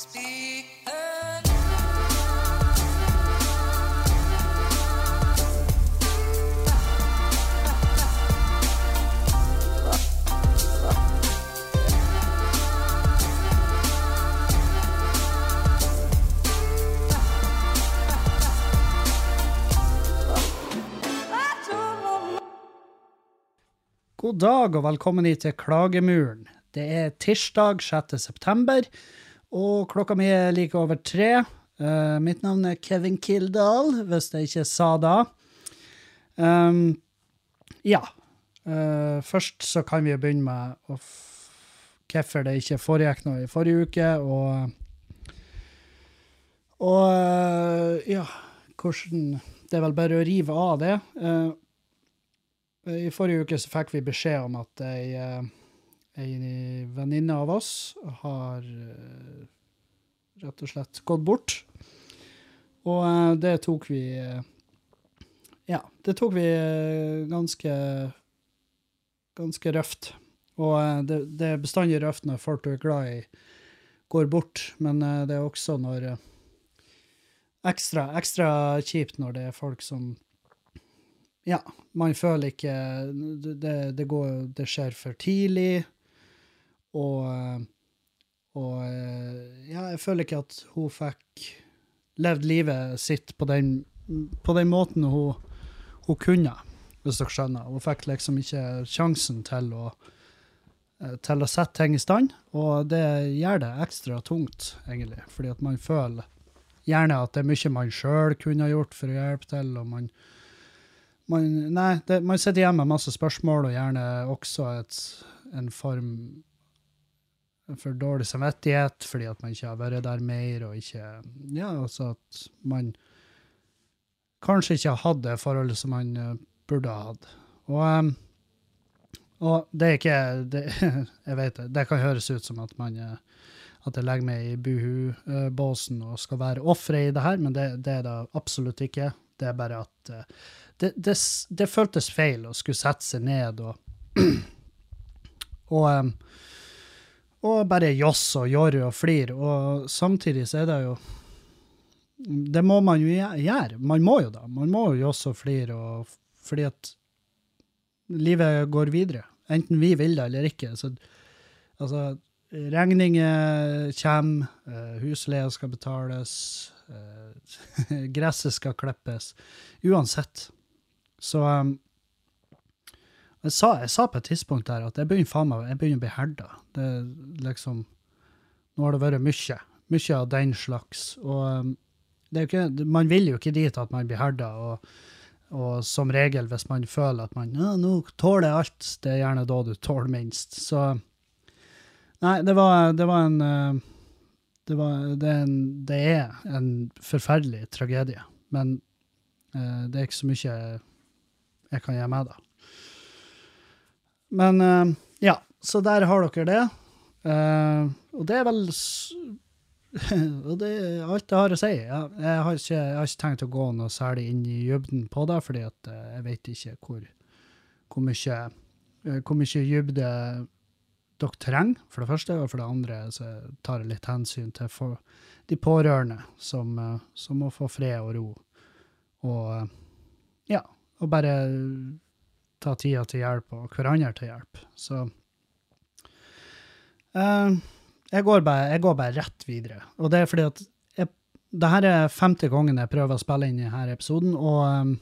God dag og velkommen hit til Klagemuren. Det er tirsdag 6. september, og klokka mi er like over tre. Uh, mitt navn er Kevin Kildahl, hvis jeg ikke sa da. Um, ja. Uh, først så kan vi begynne med hvorfor det ikke foregikk noe i forrige uke, og Og uh, ja, hvordan Det er vel bare å rive av det. I forrige uke så fikk vi beskjed om at ei, ei venninne av oss har eh, rett og slett gått bort. Og eh, det tok vi Ja, det tok vi eh, ganske ganske røft. Og det, det er bestandig røft når folk du er glad i, går bort, men det er også når Ekstra, ekstra kjipt når det er folk som ja, man føler ikke Det, det, går, det skjer for tidlig, og Og ja, jeg føler ikke at hun fikk levd livet sitt på den, på den måten hun, hun kunne, hvis dere skjønner. Hun fikk liksom ikke sjansen til å til å sette ting i stand, og det gjør det ekstra tungt, egentlig, fordi at man føler gjerne at det er mye man sjøl kunne ha gjort for å hjelpe til, og man man, nei, det, man sitter igjen med masse spørsmål, og gjerne også et, en form for dårlig samvittighet fordi at man ikke har vært der mer, og ikke Ja, altså at man kanskje ikke har hatt det forholdet som man uh, burde ha hatt. Og, um, og det er ikke det, Jeg vet det, det kan høres ut som at man uh, at jeg legger meg i buhu-båsen og skal være offeret i det her, men det, det, er det absolutt ikke. Det er bare at det, det, det, føltes feil å skulle sette seg ned og og, og bare josse og jorre og flir. Og samtidig så er det jo Det må man jo gjøre. Man må jo da. Man må jo josse og flire, og, fordi at livet går videre. Enten vi vil det eller ikke. Så, altså, regninger kommer, husleia skal betales, gresset skal klippes. Uansett. Så um, jeg, sa, jeg, sa, på et tidspunkt der at jeg begynner faen meg, jeg begynner å bli herda. Det liksom Nå har det vært mye. Mye av den slags. Og um, det er jo ikke, man vil jo ikke dit at man blir herda. Og, og som regel, hvis man føler at man ja, nå tåler jeg alt, det er gjerne da du tåler minst. Så Nei, det var, det var en det, var, det, er en, det er en forferdelig tragedie. Men uh, det er ikke så mye jeg kan gjøre med det. Men uh, ja, så der har dere det. Uh, og det er vel Og det er alt jeg har å si. Jeg, jeg, har ikke, jeg, har ikke, tenkt å gå noe særlig inn i dybden på det, fordi at uh, jeg vet ikke hvor, hvor mye, hvor mye dybde dere trenger, for det første. Og for det andre så tar jeg litt hensyn til for, de pårørende, som, som må få fred og ro. Og ja, og bare ta tida til hjelp og hverandre til hjelp. Så uh, jeg, går bare, jeg, går bare, rett videre. Og det er fordi at jeg, det her er femte gangen jeg prøver å spille inn i denne episoden, og, um,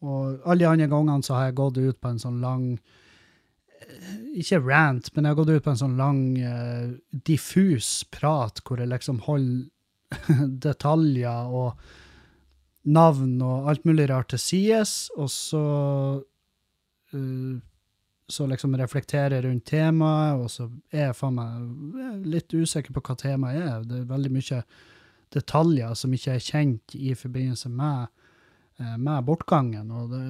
og alle de andre gangene så har jeg gått ut på en sånn lang ikke rant, men jeg har gått ut på en sånn lang, uh, diffus prat hvor jeg liksom holder detaljer og navn og alt mulig rart til sides, og så så liksom reflektere rundt temaet, og så er jeg faen meg litt usikker på hva temaet er. Det er veldig mye detaljer som ikke er kjent i forbindelse med, uh, med bortgangen. Og det,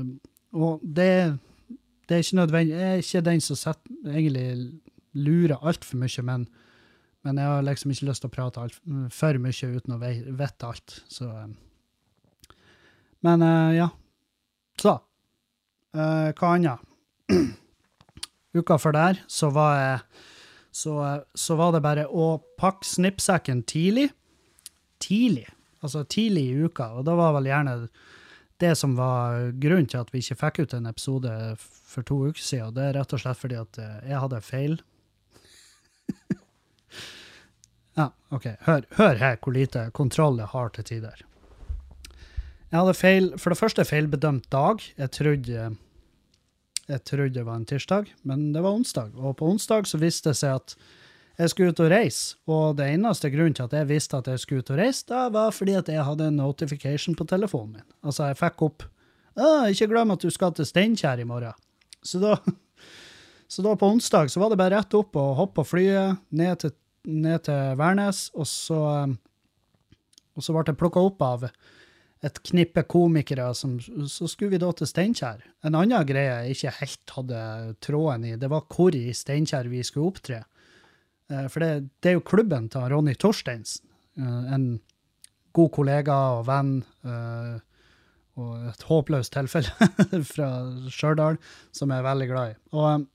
og det, det, er ikke nødvendig Jeg er ikke den som setter, egentlig lurer altfor mye, men, men jeg har liksom ikke lyst til å prate alt, for mye uten å vite alt. Så um, men ja. Så uh, hva annet? Uka før der så var jeg så, så var det bare å pakke snippsekken tidlig. Tidlig. Altså tidlig i uka. Og da var vel gjerne det som var grunnen til at vi ikke fikk ut en episode for to uker siden. Det er rett og slett fordi at eh, jeg hadde feil. ja, OK. Hør, hør her hvor lite kontroll jeg har til tider. Jeg hadde feil, for det første feilbedømt dag. Jeg trodde, jeg trodde det var en tirsdag, men det var onsdag. Og på onsdag så viste det seg at jeg skulle ut og reise. Og det eneste grunnen til at jeg visste at jeg skulle ut og reise, da var fordi at jeg hadde en notification på telefonen min. Altså, jeg fikk opp 'Ikke glem at du skal til Steinkjer i morgen'. Så da, så da på onsdag så var det bare rett opp og hoppe på flyet ned til, ned til Værnes, og så, og så ble jeg plukka opp av et knippe komikere, som, så skulle vi da til Steinkjer. En annen greie jeg ikke helt hadde tråden i, det var hvor i Steinkjer vi skulle opptre. Eh, for det, det er jo klubben til Ronny Torsteinsen. Eh, en god kollega og venn. eh, Og et håpløst tilfelle fra Stjørdal, som jeg er veldig glad i. Og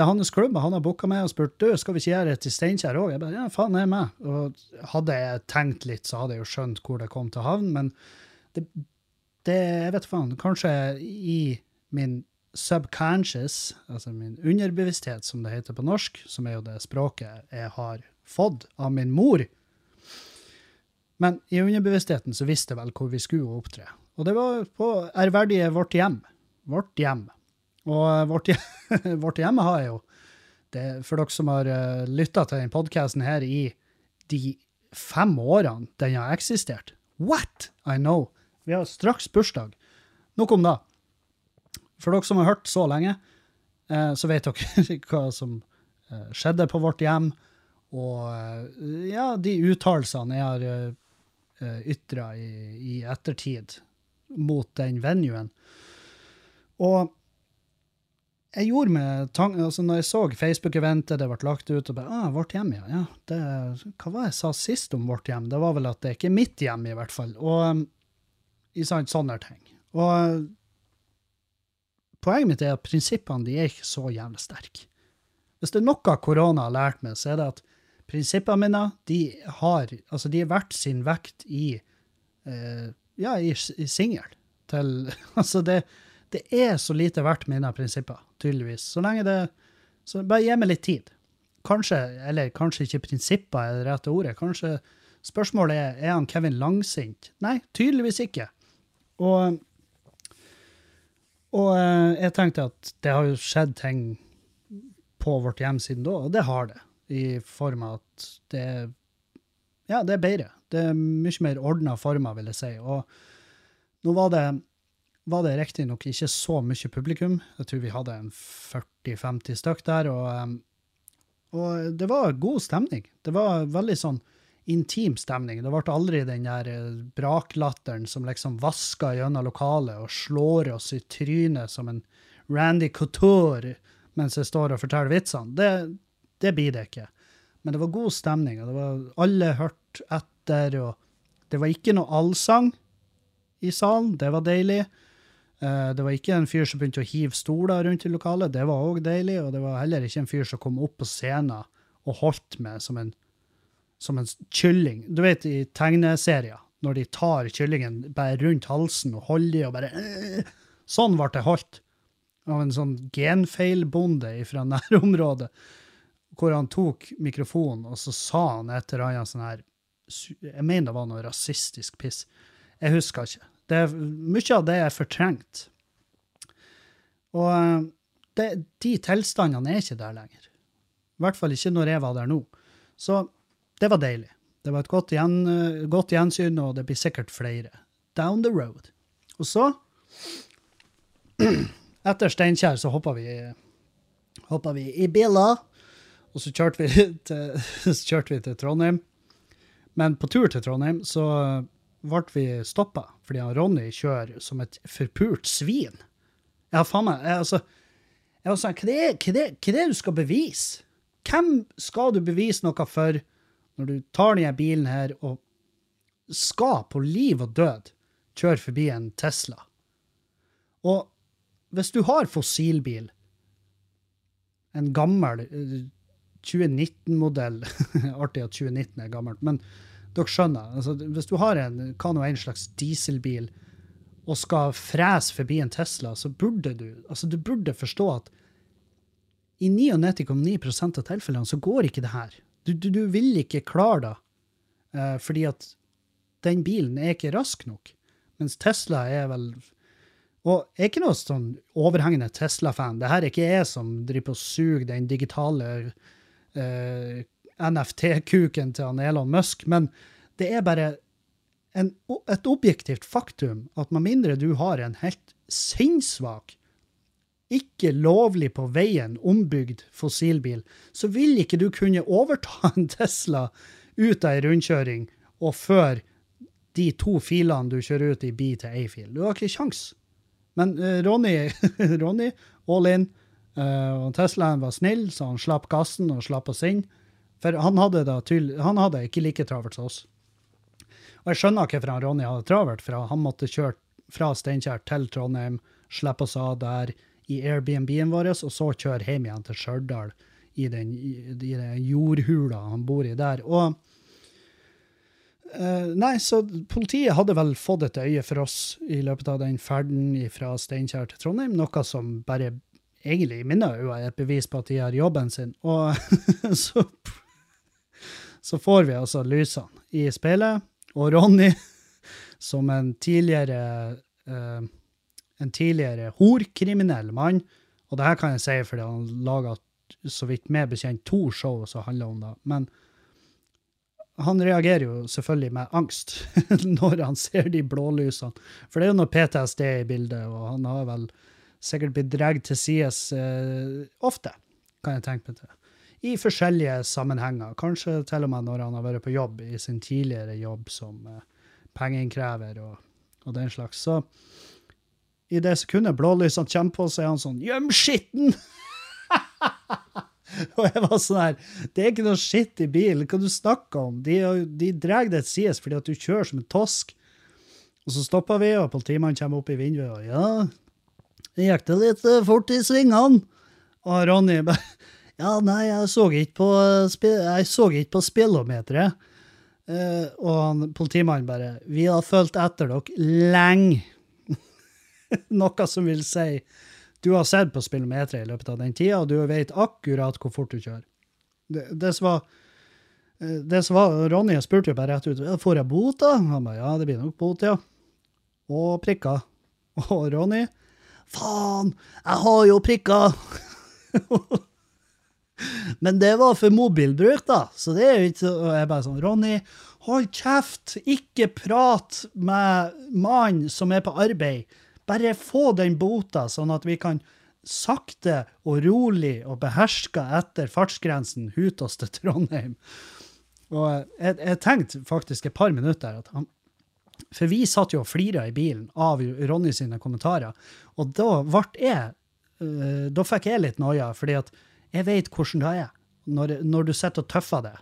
det er hans klubb, han har booka meg og spurt du, skal vi ikke gjøre det til Steinkjer òg. Jeg bare ja, faen, jeg er med. Og hadde jeg tenkt litt, så hadde jeg jo skjønt hvor det kom til havn, men det, det Jeg vet faen, kanskje i min subconscious, altså min underbevissthet, som det heter på norsk, som er jo det språket jeg har fått av min mor. Men i underbevisstheten så visste jeg vel hvor vi skulle opptre. Og det var på ærverdige Vårt Hjem. Vårt Hjem. Og eh, vårt, vårt hjemme har jo det, For dere som har uh, lytta til denne podkasten her i de fem årene den har eksistert What? I know. Vi har straks bursdag. Nok om det. For dere som har hørt så lenge, eh, så vet dere hva som eh, skjedde på vårt hjem, og eh, ja, de uttalelsene jeg har ytra i, i ettertid mot den venuen. Og jeg gjorde med tank, altså når jeg så Facebook-eventet, det ble lagt ut, og bare ah, Vårt hjem, ja. ja det, hva var det jeg sa sist om vårt hjem? Det var vel at det er ikke mitt hjem, i hvert fall. Og um, i sant, sånne ting. Og poenget mitt er at prinsippene de er ikke så jævlig sterke. Hvis det er noe korona har lært meg, så er det at prinsippene mine de har, altså de er verdt sin vekt i eh, ja, i, i singel. Altså, det, det er så lite verdt mine prinsipper, tydeligvis. Så lenge det Så bare gi meg litt tid. Kanskje, eller kanskje ikke prinsipper er det rette ordet. Kanskje spørsmålet er er han Kevin langsint. Nei, tydeligvis ikke. Og, og eh, jeg tenkte at det har jo skjedd ting på vårt hjem siden da, og det har det. I form av at det Ja, det er bedre. Det er mye mer ordna former, vil jeg si. Og nå var det var det riktignok ikke så mye publikum. Jeg tror vi hadde en 40-50 stykk der. Og, um, og, det var god stemning. Det var veldig sånn intim stemning. Det ble aldri den der eh, braklatteren som liksom vasker gjennom lokalet og slår oss i trynet som en Randy Couture mens jeg står og forteller vitsene. Det, det blir det ikke. Men det var god stemning, og det var alle hørt etter. og Det var ikke noe allsang i salen. Det var deilig. Eh, det var ikke en fyr som begynte å hive stoler rundt i lokalet, det var òg deilig. Og det var heller ikke en fyr som kom opp på scenen og holdt med som en, som en kylling. Du vet i tegneserier, når de tar kyllingen bare rundt halsen og holder de og bare øh, Sånn ble det holdt. Av en sånn genfeilbonde fra nærområdet. Hvor han tok mikrofonen, og så sa han et eller annet sånn her Jeg mener det var noe rasistisk piss. Jeg husker ikke. Det, mye av det er fortrengt. Og eh, det, de tilstandene er ikke der lenger. I hvert fall ikke når jeg var der nå. Så det var deilig. Det var et godt, gjen, eh, godt gjensyn, og det blir sikkert flere. Down the road. Og så, etter Steinkjer, så hoppa vi, vi i billa, og så kjørte vi, til, så kjørte vi til Trondheim. Men på tur til Trondheim så ble vi stoppa fordi han Ronny kjører som et forpult svin. Ja, faen meg. Jeg, altså, jeg sånn, hva er, hva, er, hva er det du skal bevise? Hvem skal du bevise noe for når du tar denne bilen her og skal på liv og død kjøre forbi en Tesla? Og hvis du har fossilbil, en gammel 2019-modell. Artig at 2019 er gammelt, men dere skjønner. Altså, hvis du har en nå en slags dieselbil og skal frese forbi en Tesla, så burde du altså du burde forstå at i 99,9% av tilfellene så går ikke det her. Du, du, du vil ikke klare det, uh, fordi at den bilen er ikke rask nok. Mens Tesla er vel Og jeg er ikke noe sånn overhengende Tesla-fan. Det her er ikke jeg som driver på suger den digitale eh, NFT-kuken til Elon Musk, men det er bare en, et objektivt faktum at med mindre du har en helt sinnssvak, ikke lovlig på veien ombygd fossilbil, så vil ikke du kunne overta en Tesla ut av ei rundkjøring og føre de to filene du kjører ut i, blir til ei fil. Du har ikke kjangs. Men uh, Ronny, Ronny, all in. Uh, og Teslaen var snill, så han slapp gassen og slapp oss inn. For han hadde, da, tydelig, han hadde ikke like travelt som oss. Og jeg skjønner hvorfor han Ronny hadde travelt, for han måtte kjøre fra Steinkjer til Trondheim, slippe oss av der i Airbnb-en vår, og så kjøre hjem igjen til Stjørdal i i den jordhula han bor i der. Og Uh, nei, så politiet hadde vel fått et øye for oss i løpet av den ferden fra Steinkjer til Trondheim, noe som bare egentlig i mine øyne er et bevis på at de gjør jobben sin. Og så, så får vi altså lysene i speilet, og Ronny, som en tidligere uh, en tidligere horkriminell mann, og det her kan jeg si fordi han laga så vidt meg bekjent to show som handler om det, men han reagerer jo selvfølgelig med angst når han ser de blålysene. For det er jo noe PTSD i bildet, og han har vel sikkert blitt dratt til sides eh, ofte, kan jeg tenke meg til. I forskjellige sammenhenger. Kanskje til og med når han har vært på jobb, i sin tidligere jobb som eh, pengeinnkrever og, og, den slags. Så i det sekundet blålysene kommer på, så er han sånn Gjem skitten! Og jeg var sånn her Det er ikke noe skitt i bilen, hva du snakker om? De, de drar deg til sides fordi at du kjører som en tosk. Og så stopper vi, og politimannen kommer opp i vinduet og ja, gikk det litt fort i svingene? Og Ronny bare Ja, nei, jeg så ikke på, jeg så ikke på spillometeret. Uh, og han, politimannen bare Vi har fulgt etter dere lenge. Noe som vil si du har sett på spillometeret i løpet av den tida, og du vet akkurat hvor fort du kjører. Det, det som var eh, det som var, Ronny spurte jo bare rett ut får jeg bot. da? Han ba, ja, det blir nok bot, ja. Og prikker. Og Ronny faen, jeg har jo prikker! Men det var for mobilbruk, da. Så det er jo ikke Og jeg bare sånn Ronny, hold kjeft! Ikke prat med mannen som er på arbeid. Bare få den bota, sånn at vi kan sakte og rolig og beherska etter fartsgrensen hute oss til Trondheim. Og jeg, jeg, tenkte faktisk et par minutter at han For vi satt jo og flira i bilen av Ronny sine kommentarer, og da ble jeg uh, Da fikk jeg litt noia, fordi at jeg vet hvordan det er når, når du sitter og tøffer det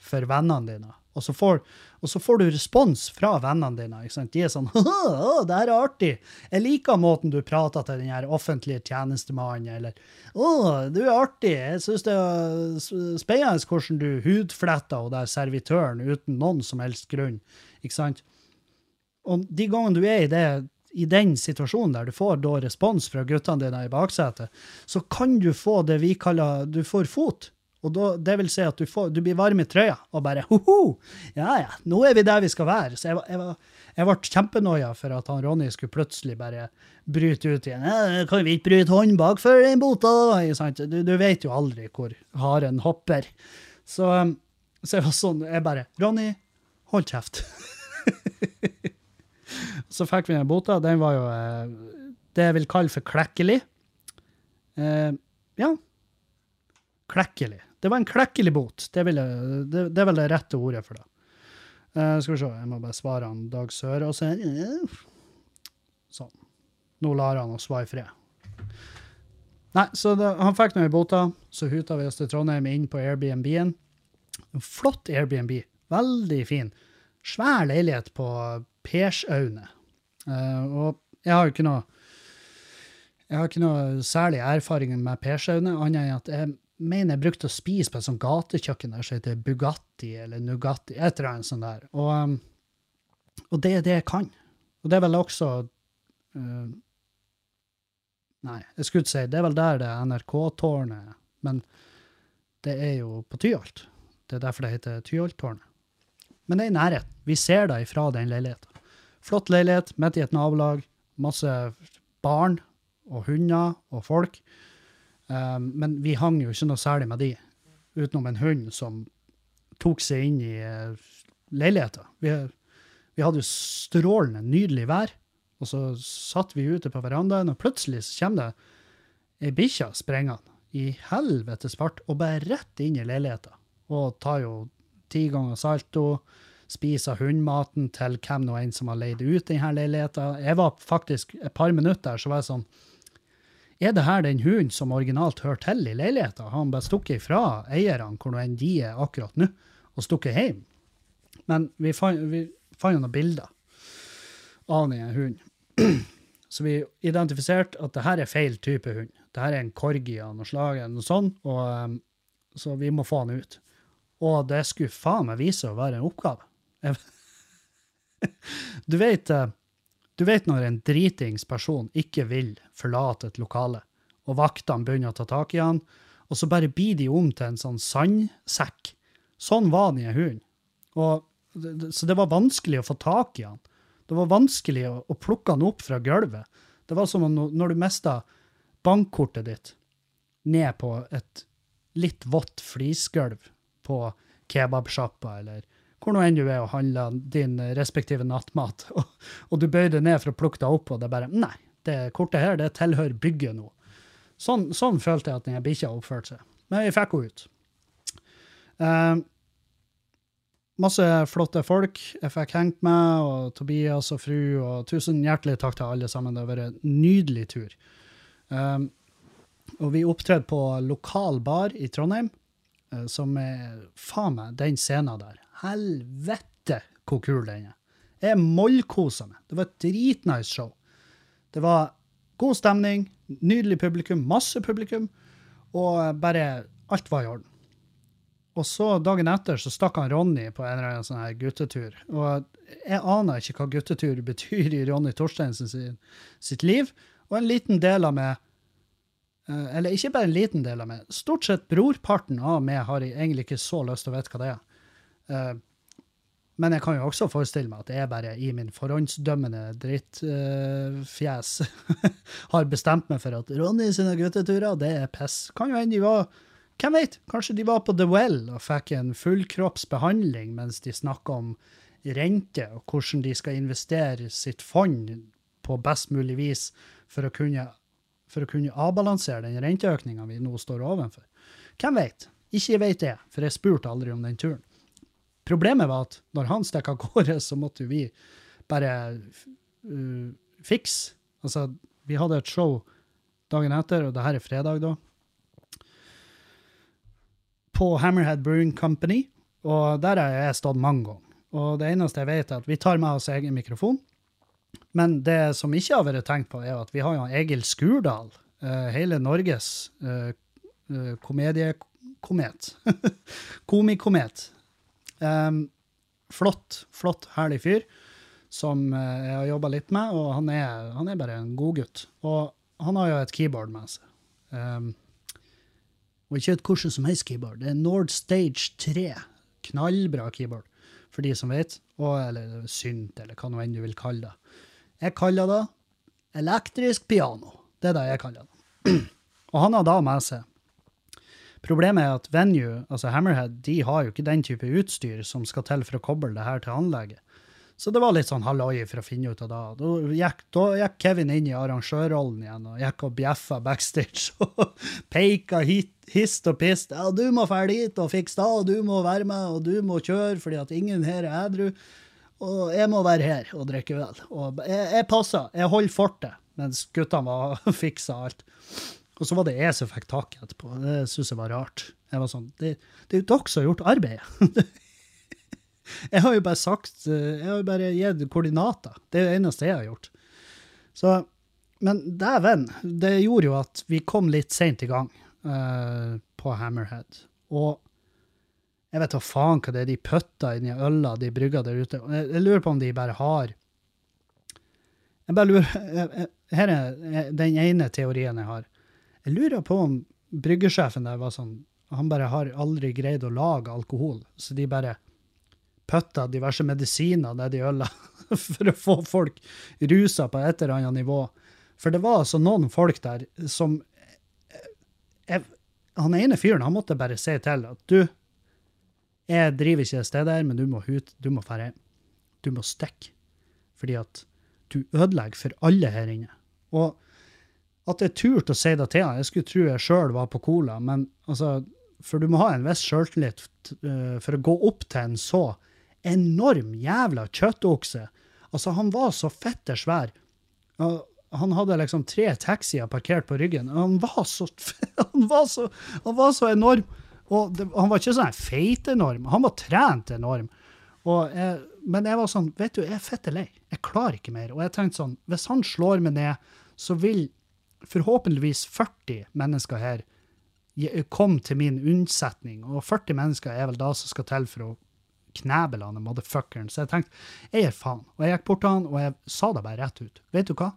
for vennene dine. Og så, får, og så får, du respons fra vennene dine. ikke sant? De er sånn 'Å, det her er artig. Jeg liker måten du prater til den her offentlige tjenestemannen.' Eller 'Å, du er artig. Jeg syns det er spennende hvordan du hudfletter og der servitøren uten noen som helst grunn.' Ikke sant? Og de gangene du er i, det, i den situasjonen der du får da respons fra guttene dine i baksetet, så kan du få det vi kaller Du får fot. Og da, det vil si at du, får, du blir varm i trøya og bare ho-ho! Ja ja, nå er vi der vi skal være. Så jeg, jeg, jeg ble kjempenoia for at han Ronny skulle plutselig bare bryte ut igjen. 'Kan vi ikke bryte hånden bak før den bota?' Du, du, vet jo aldri hvor haren hopper. Så, så jeg var sånn Jeg bare 'Ronny, hold kjeft'. så fikk vi den bota. Den var jo eh, det jeg vil kalle for klekkelig. Eh, ja. Klekkelig. Det var en klekkelig bot. Det, jeg, det, det, er vel det rette ordet for det. Eh, skal vi se, jeg må bare svare han Dag så Sånn. Nå lar han oss være i fred. Nei, så det, han fikk noen bota. Så huta vi oss til Trondheim inn på Airbnb-en. Flott Airbnb. Veldig fin. Svær leilighet på Persaune. Uh, og jeg har jo ikke noe jeg har ikke noe særlig erfaring med Persaune, annet enn at jeg mener jeg brukte å spise på et sånt gatekjøkken der som heter Bugatti eller Nugatti, et eller annet sånt der. Og, um, og det er det jeg kan. Og det er vel også uh, Nei, jeg skulle ikke si det er vel der det NRK-tårnet er, men det er jo på Tyholt. Det er derfor det heter Tyholttårnet. Men det er i nærheten. Vi ser det ifra den leiligheten. Flott leilighet midt i et nabolag. Masse barn og hunder og folk. Um, men vi hang jo ikke noe særlig med de, utenom en hund som tok seg inn i uh, leiligheten. Vi, vi hadde jo strålende, nydelig vær, og så satt vi ute på verandaen, og plutselig så kommer det ei bikkje sprengende i helvetes fart og bare rett inn i leiligheten. Og tar jo ti ganger salto, spiser hundematen til hvem nå enn som har leid ut denne leiligheten. Jeg var faktisk et par minutter så var jeg sånn Er det her den hunden som originalt hører til i leiligheten? Han bare stukket ifra eierne, hvor nå enn de er akkurat nå, og stukket hjem? Men vi fant, jo noen bilder av den hunden. Så vi identifiserte at det her er feil type hund. Det her er en corgi av noe slag, eller noe sånt, og, um, så vi må få han ut. Og det skulle faen meg vise å være en oppgave. Du vet, eh, du vet når en dritings person ikke vil forlate et lokale, og vaktene begynner å ta tak i han, og så bare blir de om til en sånn sandsekk. Sånn var den hunden. Og, så det var vanskelig å få tak i han. Det var vanskelig å, å plukke han opp fra gulvet. Det var som om når når du mista bankkortet ditt ned på et litt vått flisgulv på kebabsjappa, eller hvor nå enn du er og handler din respektive nattmat, og, og du bøyer deg ned for å plukke det opp, og det er bare Nei, det kortet her, det tilhører bygget nå. Sånn, sånn følte jeg at den bikkja oppførte seg. Men jeg fikk henne ut. Eh, masse flotte folk jeg fikk hengt med, og Tobias og fru, og tusen hjertelig takk til alle sammen. Det har vært en nydelig tur. Um, og vi opptredde på lokal bar i Trondheim, som er faen meg den scenen der. Helvete hvor kul den er. Jeg mollkosa meg. Det var et dritnice show. Det var god stemning, nydelig publikum, masse publikum, og bare alt var i orden. Og så dagen etter så stakk han Ronny på en eller annen sånn her guttetur. Og jeg aner ikke hva guttetur betyr i Ronny Torsteinsen sitt liv. Og en liten del av meg, eh, eller ikke bare en liten del av meg, stort sett brorparten av meg har jeg egentlig ikke så lyst til å vite hva det er. Eh, Men jeg kan jo også forestille meg at jeg bare i min forhåndsdømmende drittfjes har bestemt meg for at Ronny sine gutteturer, det er piss. Kan jo hende de var Hvem vet? Kanskje de var på The Well og fikk en fullkroppsbehandling mens de snakka om rente og hvordan de skal investere sitt fond på best mulig vis for å kunne, for å kunne avbalansere den renteøkninga vi nå står overfor. Hvem vet? Ikke vet det, for jeg spurte aldri om den turen. Problemet var at når han stakk av gårde, så måtte vi bare uh, fikse. Altså, vi hadde et show dagen etter, og det her er fredag, da. På Hammerhead Brewing Company, og der har jeg stått mange ganger. Og det eneste jeg vet, er at vi tar med oss egen mikrofon. Men det som ikke har vært tenkt på, er at vi har jo Egil Skurdal, eh, hele Norges eh, eh, komediekomet. Komikomet. Flott, flott, herlig fyr som jeg har jobba litt med, og han er, han er bare en god gutt. Og han har jo et keyboard med seg. Og ikke et hvordan som helst keyboard. Det er Nord Stage 3. Knallbra keyboard, for de som vet. Og, eller synt, eller hva nå enn du vil kalle det. Jeg kaller det elektrisk piano. Det er det jeg kaller det. og han har da med seg Problemet er at Venue, altså Hammerhead, de har jo ikke den type utstyr som skal til for å koble det her til anlegget. Så det var litt sånn halloi for å finne ut av det. Da gikk, da gikk Kevin inn i arrangørrollen igjen og gikk og bjeffa backstage og peika hit, hist og pist. Ja, du må fære dit og fikse det, og du må være med, og du må kjøre fordi at ingen her er edru. Og jeg må være her og drikke vel. Og jeg, jeg passer, jeg holder fortet, mens guttene var fiksa alt. Og så var det jeg som fikk tak etterpå. Det syns jeg var rart. Jeg var sånn, det, det er jo dere som har gjort arbeidet. jeg har jo bare sagt Jeg har jo bare gitt koordinater. Det er det eneste jeg har gjort. Så, men dæven, det gjorde jo at vi kom litt seint i gang uh, på Hammerhead. Og jeg vet da faen hva det er de putter inni øla de brygger der ute. Jeg, jeg lurer på om de bare har Jeg bare lurer Her er den ene teorien jeg har. Jeg lurer på om bryggesjefen der var sånn Han bare har aldri greid å lage alkohol, så de bare putter diverse medisiner nedi øla for å få folk rusa på et eller annet nivå. For det var altså noen folk der som jeg, Han ene fyren han måtte bare si til at du, jeg driver ikke et sted der, men du må ut, du må dra hjem. Du må stikke. Fordi at du ødelegger for alle her inne. Og at jeg turte å si det til han, jeg skulle tro jeg sjøl var på cola, men altså, for du må ha en viss sjøltillit eh, for å gå opp til en så enorm jævla kjøttokse. Altså, han var så fette svær. Han hadde liksom tre taxier parkert på ryggen. Han var så, han var så, han var så enorm. Og det, han var ikke sånn feit enorm, han var trent enorm. Jeg, men jeg var sånn, vet du, jeg er fette lei. Jeg klarer ikke mer. Og jeg tenkte sånn, hvis han slår meg ned, så vil forhåpentligvis 40 mennesker her komme til min unnsetning. Og 40 mennesker er vel da som skal til for å kneble han motherfuckeren. Så jeg tenkte, jeg gir faen. Og jeg gikk bort til han, og jeg sa det bare rett ut. Vet du hva?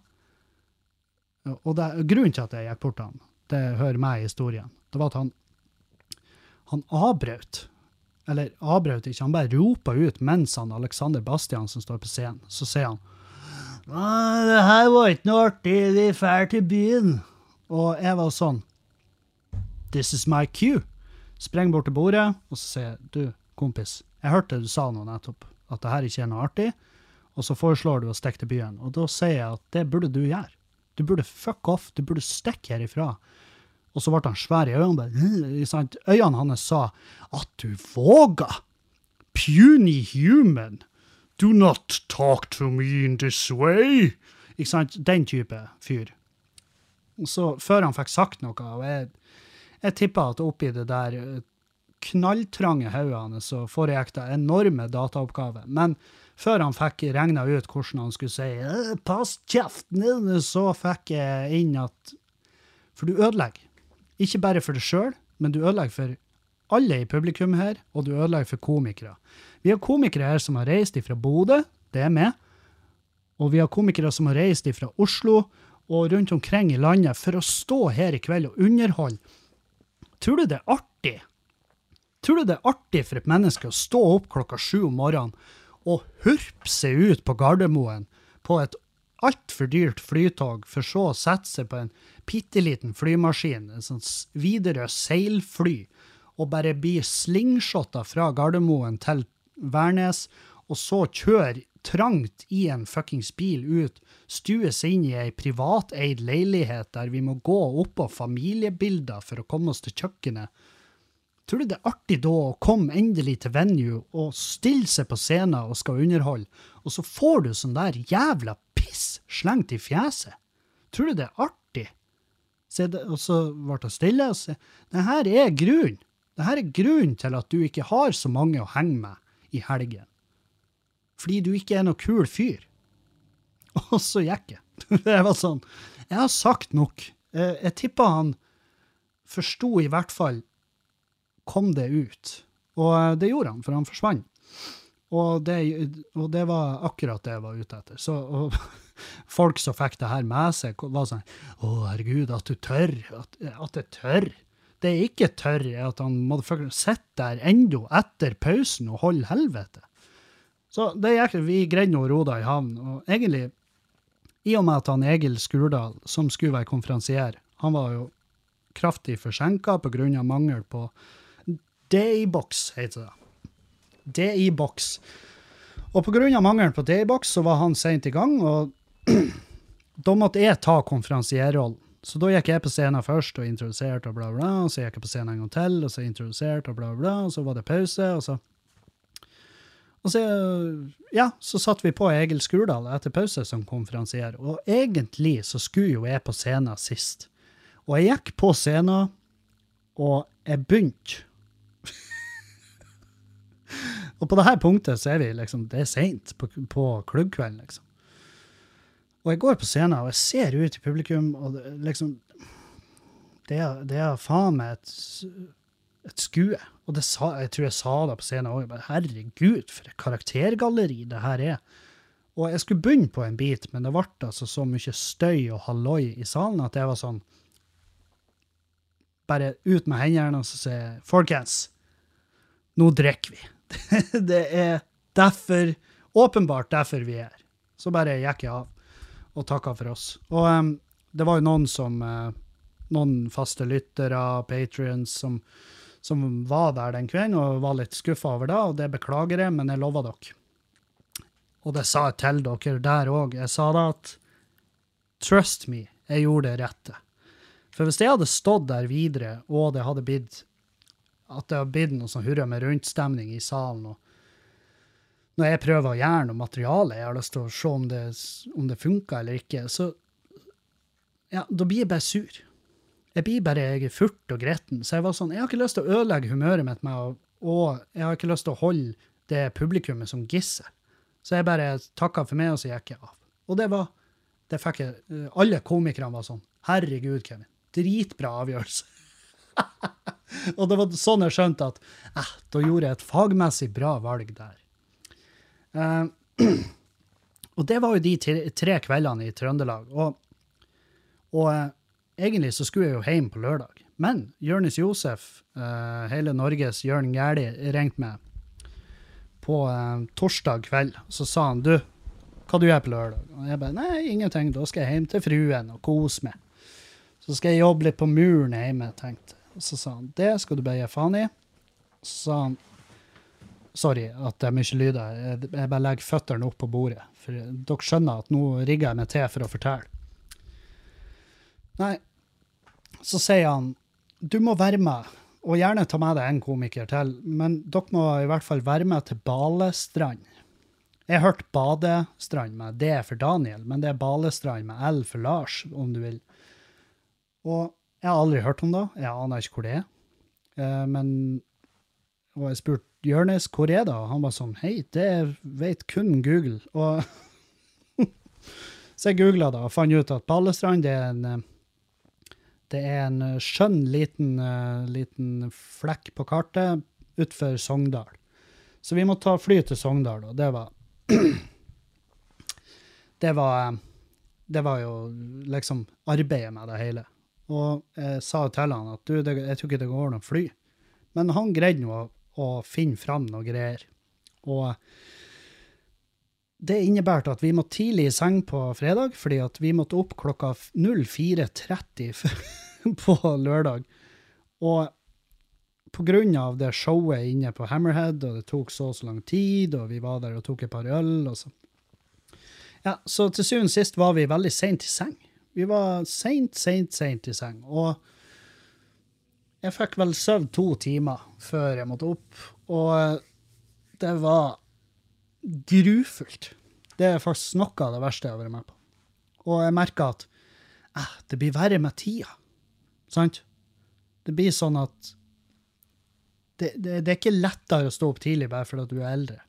Og det, grunnen til at jeg gikk bort til han, det hører med i historien, det var at han, han avbrøt. Eller avbrøt ikke, han bare ropa ut mens han Alexander Bastian som står på scenen. Så sier han «Nei, det her var ikke noe artig, vi drar til byen. Og jeg var sånn This is my cue. Spreng bort til bordet, og så sier du, kompis, jeg hørte du sa noe nettopp, at det her ikke er noe artig, og så foreslår du å stikke til byen. Og da sier jeg at det burde du gjøre. Du burde fuck off, du burde stikke herifra. Og så ble han svær i øynene. bare? Øynene hans sa at du våga! Puny human! Do not talk to me in this way! Ikke sant? Den type fyr. Så før han fikk sagt noe, og jeg, jeg tippa at oppi det der eh, knalltrange hodet hans så foregikk det enorme dataoppgaver. Men før han fikk regna ut hvordan han skulle si «Eh, 'pass kjeften så fikk jeg inn at For du ødelegger. Ikke bare for deg sjøl, men du ødelegger for alle i publikum her, og du ødelegger for komikere. Vi har komikere her som har reist ifra Bodø, det er med. Og vi har komikere som har reist ifra Oslo og rundt omkring i landet for å stå her i kveld og underholde. Tror du det er artig? Tror du det er artig for et menneske å stå opp klokka sju om morgenen og hurpe seg ut på Gardermoen på et altfor dyrt flytog, for så å sette seg på en bitte liten flymaskin, en sånn videre seilfly, og bare bli slingshotta fra Gardermoen til Værnes, og så kjøre trangt i en fuckings bil ut, stue seg inn i ei privateid leilighet der vi må gå oppå familiebilder for å komme oss til kjøkkenet. Tror du det er artig da å komme endelig til venue og stille seg på scenen og skal underholde, og så får du sånn der jævla piss slengt i fjeset? Tror du det er artig? Så det, og så ble det stille, og sa her er grunnen. Her er grunnen til at du ikke har så mange å henge med i helgen. Fordi du ikke er noe kul fyr. Og så gikk jeg. Det var sånn. Jeg har sagt nok. Jeg, jeg tippa han forsto i hvert fall kom det ut. Og eh, det gjorde han, for han forsvant. Og det, og det var akkurat det jeg var ute etter. Så og, folk som fikk det her med seg, var sånn Å, herregud, at du tør. At, at jeg tør. Det jeg ikke tør, er at han motherfucker sitter der ennå etter pausen og holder helvete. Så det gikk, vi greide å ro det i havn. Og egentlig, i og med at han Egil Skurdal, som skulle være konferansier, han var jo kraftig forsinka pga. mangel på DI-boks, heter det. DI-boks. Og pga. mangelen på DI-boks så var han seint i gang, og da måtte jeg ta konferansierrollen. Så da gikk jeg på scenen først og introduserte og bla, bla, og så gikk jeg på scenen en gang til, og så introduserte og bla, bla, og så var det pause, og så og så, ja, så satt vi på Egil Skurdal etter pause som konferansier, og egentlig så skulle jo jeg på scenen sist. Og jeg gikk på scenen, og jeg begynte. og på det her punktet så er vi liksom, det er seint på, på klubbkvelden, liksom. Og jeg går på scenen, og jeg ser ut i publikum, og det, liksom det er, det faen meg et, et skue. Og det sa, jeg tror jeg sa det på scenen òg. Herregud, for et karaktergalleri det her er. Og jeg skulle begynne på en bit, men det ble altså så mye støy og halloi i salen at jeg var sånn Bare ut med hendene og så si Folkens, nå drikker vi. det er derfor, åpenbart derfor vi er her. Så bare gikk jeg av og takka for oss. Og um, det var jo noen som uh, Noen faste lyttere, patrions, som, som var der den kvelden og var litt skuffa over det, og det beklager jeg, men jeg lover dere. Og det sa jeg til dere der òg. Jeg sa da at trust me, jeg gjorde det rette. For hvis jeg hadde stått der videre, og det hadde blitt at det hadde blitt noe sånn hurra med rundstemning i salen, og når jeg prøver å gjøre noe materiale, jeg har lyst til å se om det, om det funker eller ikke, så ja, da blir jeg bare sur. Jeg blir bare jeg er furt og gretten. Så jeg var sånn, jeg har ikke lyst til å ødelegge humøret mitt med å, og jeg har ikke lyst til å holde det publikummet som gissel. Så jeg bare takka for meg, og så gikk jeg av. Og det var det fikk jeg, eh, Alle komikerne var sånn. Herregud, Kevin. Dritbra avgjørelse. og det var sånn jeg skjønte at eh, da gjorde jeg et fagmessig bra valg der. Eh, og det var jo de tre, kveldene i Trøndelag. Og, og eh, egentlig så skulle jeg jo hjem på lørdag. Men Jonis Josef, uh, hele Norges Jørn Gæli, ringte meg på uh, torsdag kveld. Så sa han du, hva du gjør på lørdag? Og jeg bare nei, ingenting, da skal jeg hjem til fruen og kose meg. Så skal jeg jobbe litt på muren hjemme, tenkte jeg. Så sa han det skal du bare gi faen i. Så sa han sorry at det er mye lyder, jeg, bare legger føttene opp på bordet. For dere skjønner at nå rigger jeg meg til for å fortelle. Nei, så sier han du må være med, og gjerne ta med deg en komiker til, men dere må i hvert fall være med til Balestrand. Jeg har hørt Badestrand med D for Daniel, men det er Balestrand med L for Lars, om du vil. Og jeg har aldri hørt om det, jeg aner ikke hvor det er. Eh, men, og jeg spurte Jørnes, hvor er det? Og han var sånn, hei, det vet kun Google. Og så jeg googla det og fant ut at Balestrand det er en eh, det er en eh, skjønn liten, eh, liten flekk på kartet utenfor Sogndal. Så vi må ta fly til Sogndal, og det var Det var Det var jo liksom arbeidet med det hele. Og jeg sa til han at du, det, jeg tror ikke det går noe fly. Men han greide nå å, å finne fram noe greier. Og det innebærte at vi måtte tidlig i seng på fredag, fordi at vi måtte opp klokka 04.30 på lørdag. Og på grunn av det showet inne på Hammerhead, og det tok så og så lang tid, og vi var der og tok et par øl, og så Ja, så til syvende og sist var vi veldig seint i seng. Vi var seint, seint, seint i seng. Og jeg fikk vel søvn to timer før jeg måtte opp, og det var grufullt. Det er faktisk noe av det verste jeg har vært med på. Og jeg merka at eh, det blir verre med tida. Sant? Det blir sånn at det, det, det er ikke lettere å stå opp tidlig bare fordi du er eldre.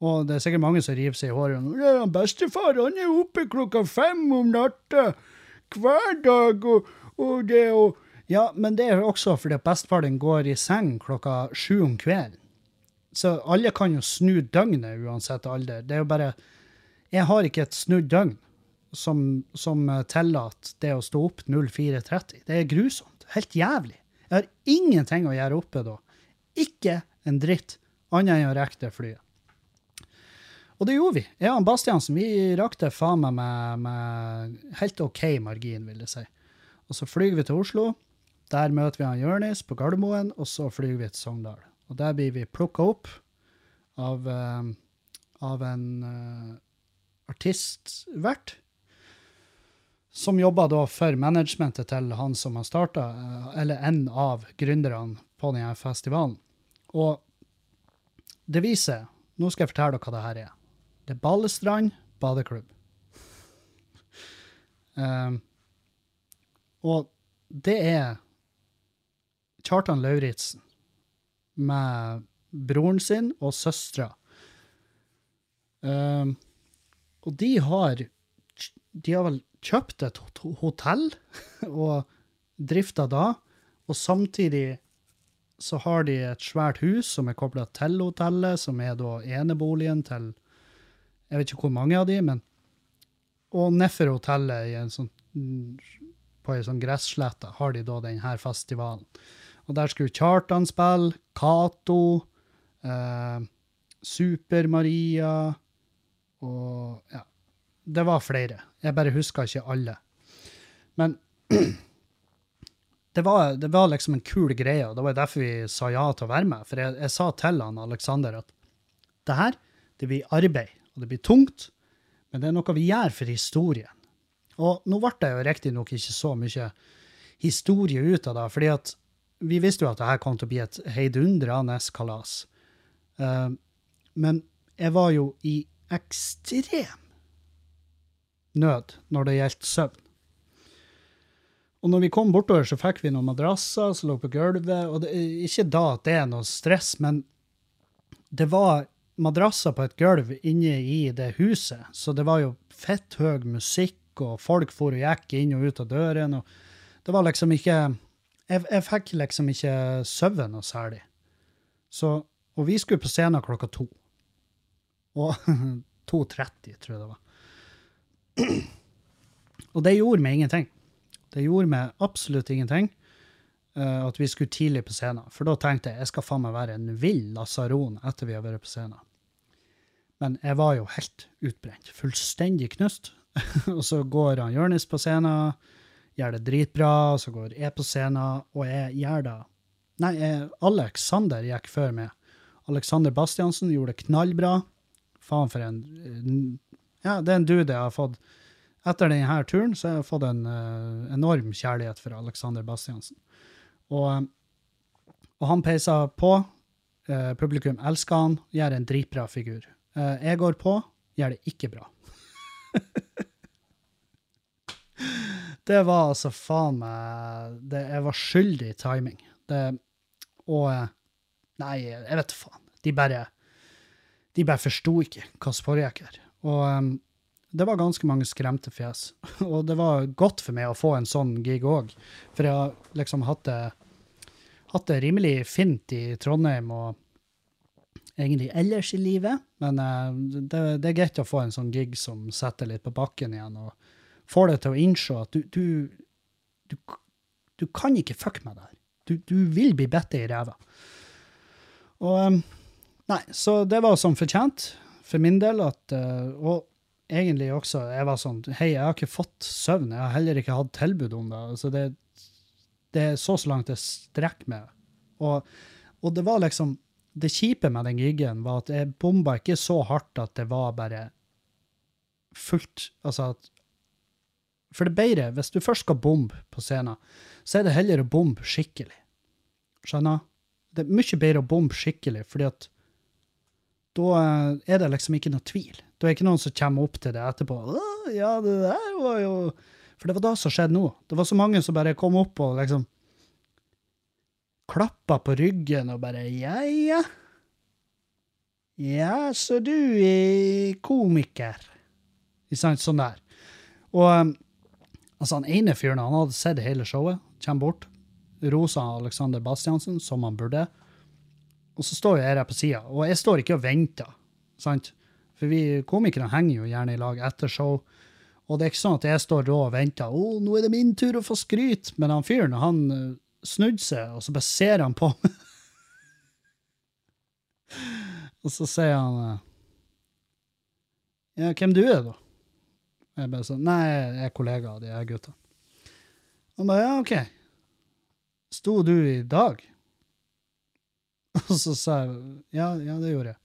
Og det er sikkert mange som river seg i håret. Ja, bestefar han er oppe klokka fem om natta hver dag, og, og det og Ja, men det er også fordi at bestefar din går i seng klokka sju om kvelden. Så alle kan jo snu døgnet uansett alder. Det er jo bare Jeg har ikke et snudd døgn som, som tillater det å stå opp 04.30. Det er grusomt. Helt jævlig. Jeg har ingenting å gjøre oppe da. Ikke en dritt annet enn å rekke det flyet. Og det gjorde vi. Jeg og Bastiansen vi rakk det faen meg med, med helt OK margin, vil jeg si. Og så flyr vi til Oslo. Der møter vi han Jørnis på Gardermoen, og så flyr vi til Sogndal. Og der blir vi plukka opp av, uh, av en uh, artistvert som jobber da for managementet til han som har starta, eller en av gründerne på denne festivalen. Og det viser Nå skal jeg fortelle dere hva det her er. Det er Balestrand badeklubb. Um, og det er Kjartan Lauritzen med broren sin og søstera. Um, og de har De har vel kjøpt et hotell og drifter da, og samtidig så har de et svært hus som er kobla til hotellet, som er da eneboligen til Jeg vet ikke hvor mange av de, men Og nedfor hotellet i en sånn, på ei sånn gresslette har de da denne festivalen. Og der skulle Kjartan spille, Cato, eh, Super-Maria og ja, det var flere. Jeg bare husker ikke alle. Men det var, det var liksom en kul greie, og det var derfor vi sa ja til å være med. For jeg, jeg sa til han Aleksander at det her, det blir arbeid, og det blir tungt, men det er noe vi gjør for historien. Og nå ble det jo riktignok ikke så mye historie ut av det, fordi at vi visste jo at det her kom til å bli et heidundrende kalas. Uh, men jeg var jo i ekstrem nød når det gjaldt søvn. Og når vi kom bortover, så fikk vi noen madrasser som lå på gulvet. og det, Ikke da at det er noe stress, men det var madrasser på et gulv inne i det huset, så det var jo fett høy musikk, og folk for og gikk inn og ut av døren. og Det var liksom ikke Jeg, jeg fikk liksom ikke sove noe særlig. Så, og vi skulle på scenen klokka to. Og 2.30, tror jeg det var. Og det gjorde meg ingenting. Det gjorde meg absolutt ingenting uh, at vi skulle tidlig på scenen. For da tenkte jeg jeg skal faen meg være en vill lasaron etter vi har vært på scenen. Men jeg var jo helt utbrent. Fullstendig knust. og så går han Jonis på scenen, gjør det dritbra. Så går jeg på scenen, og jeg gjør det Nei, jeg, Alexander gikk før meg. Alexander Bastiansen gjorde det knallbra. Faen for en Ja, det er en dude jeg har fått etter denne turen så har jeg fått en uh, enorm kjærlighet for Alexander Bastiansen. Og, og han peisa på. Uh, publikum elsker han, gjør en dritbra figur. Uh, jeg går på, gjør det ikke bra. det var altså faen meg det, Jeg var skyldig i timing. Det, og Nei, jeg vet faen. De bare De bare forsto ikke hva som foregikk her. Og um, det var ganske mange skremte fjes. Og det var godt for meg å få en sånn gig òg, for jeg har liksom hatt det, hatt det rimelig fint i Trondheim og egentlig ellers i livet. Men uh, det, det, er greit å få en sånn gig som setter litt på bakken igjen, og får deg til å innse at du, du, du, du kan ikke fucke med det her. Du, vil bli bitt i ræva. Og um, Nei, så det var sånn fortjent for min del at uh, Og egentlig også Jeg var sånn Hei, jeg har ikke fått søvn. Jeg har heller ikke hatt tilbud om det. Altså det, det er så så langt jeg strekker meg. Og, og, det var liksom Det kjipe med den giggen var at jeg bomba ikke så hardt at det var bare fullt Altså at For det er bedre, hvis du først skal bombe på scenen, så er det heller å bombe skikkelig. Skjønner? Det er mye bedre å bombe skikkelig, fordi at da er det liksom ikke noe tvil. Da er det ikke noen som kommer opp til det etterpå. ja, det der var jo For det var da som skjedde nå. Det var så mange som bare kom opp og liksom klappa på ryggen og bare Ja, ja. Ja, så du er komiker. Ikke sant? Sånn der. Og um, altså, han ene fyren, han hadde sett hele showet, kommer bort, rosa Alexander Bastiansen, som han burde. Og så står jeg her på sida, og jeg står ikke og venter. sant? For vi komikere henger jo gjerne i lag etter show. Og det er ikke sånn at jeg står da og venter. 'Å, nå er det min tur å få skryt.' Men han fyren, han uh, snudde seg, og så bare ser han på meg. og så sier han uh, 'Ja, hvem du er, da?' Jeg bare sånn 'Nei, jeg er kollega av de her gutta'. Han bare 'Ja, OK'. Sto du i dag? Og så sa jeg 'Ja, ja, det gjorde jeg'.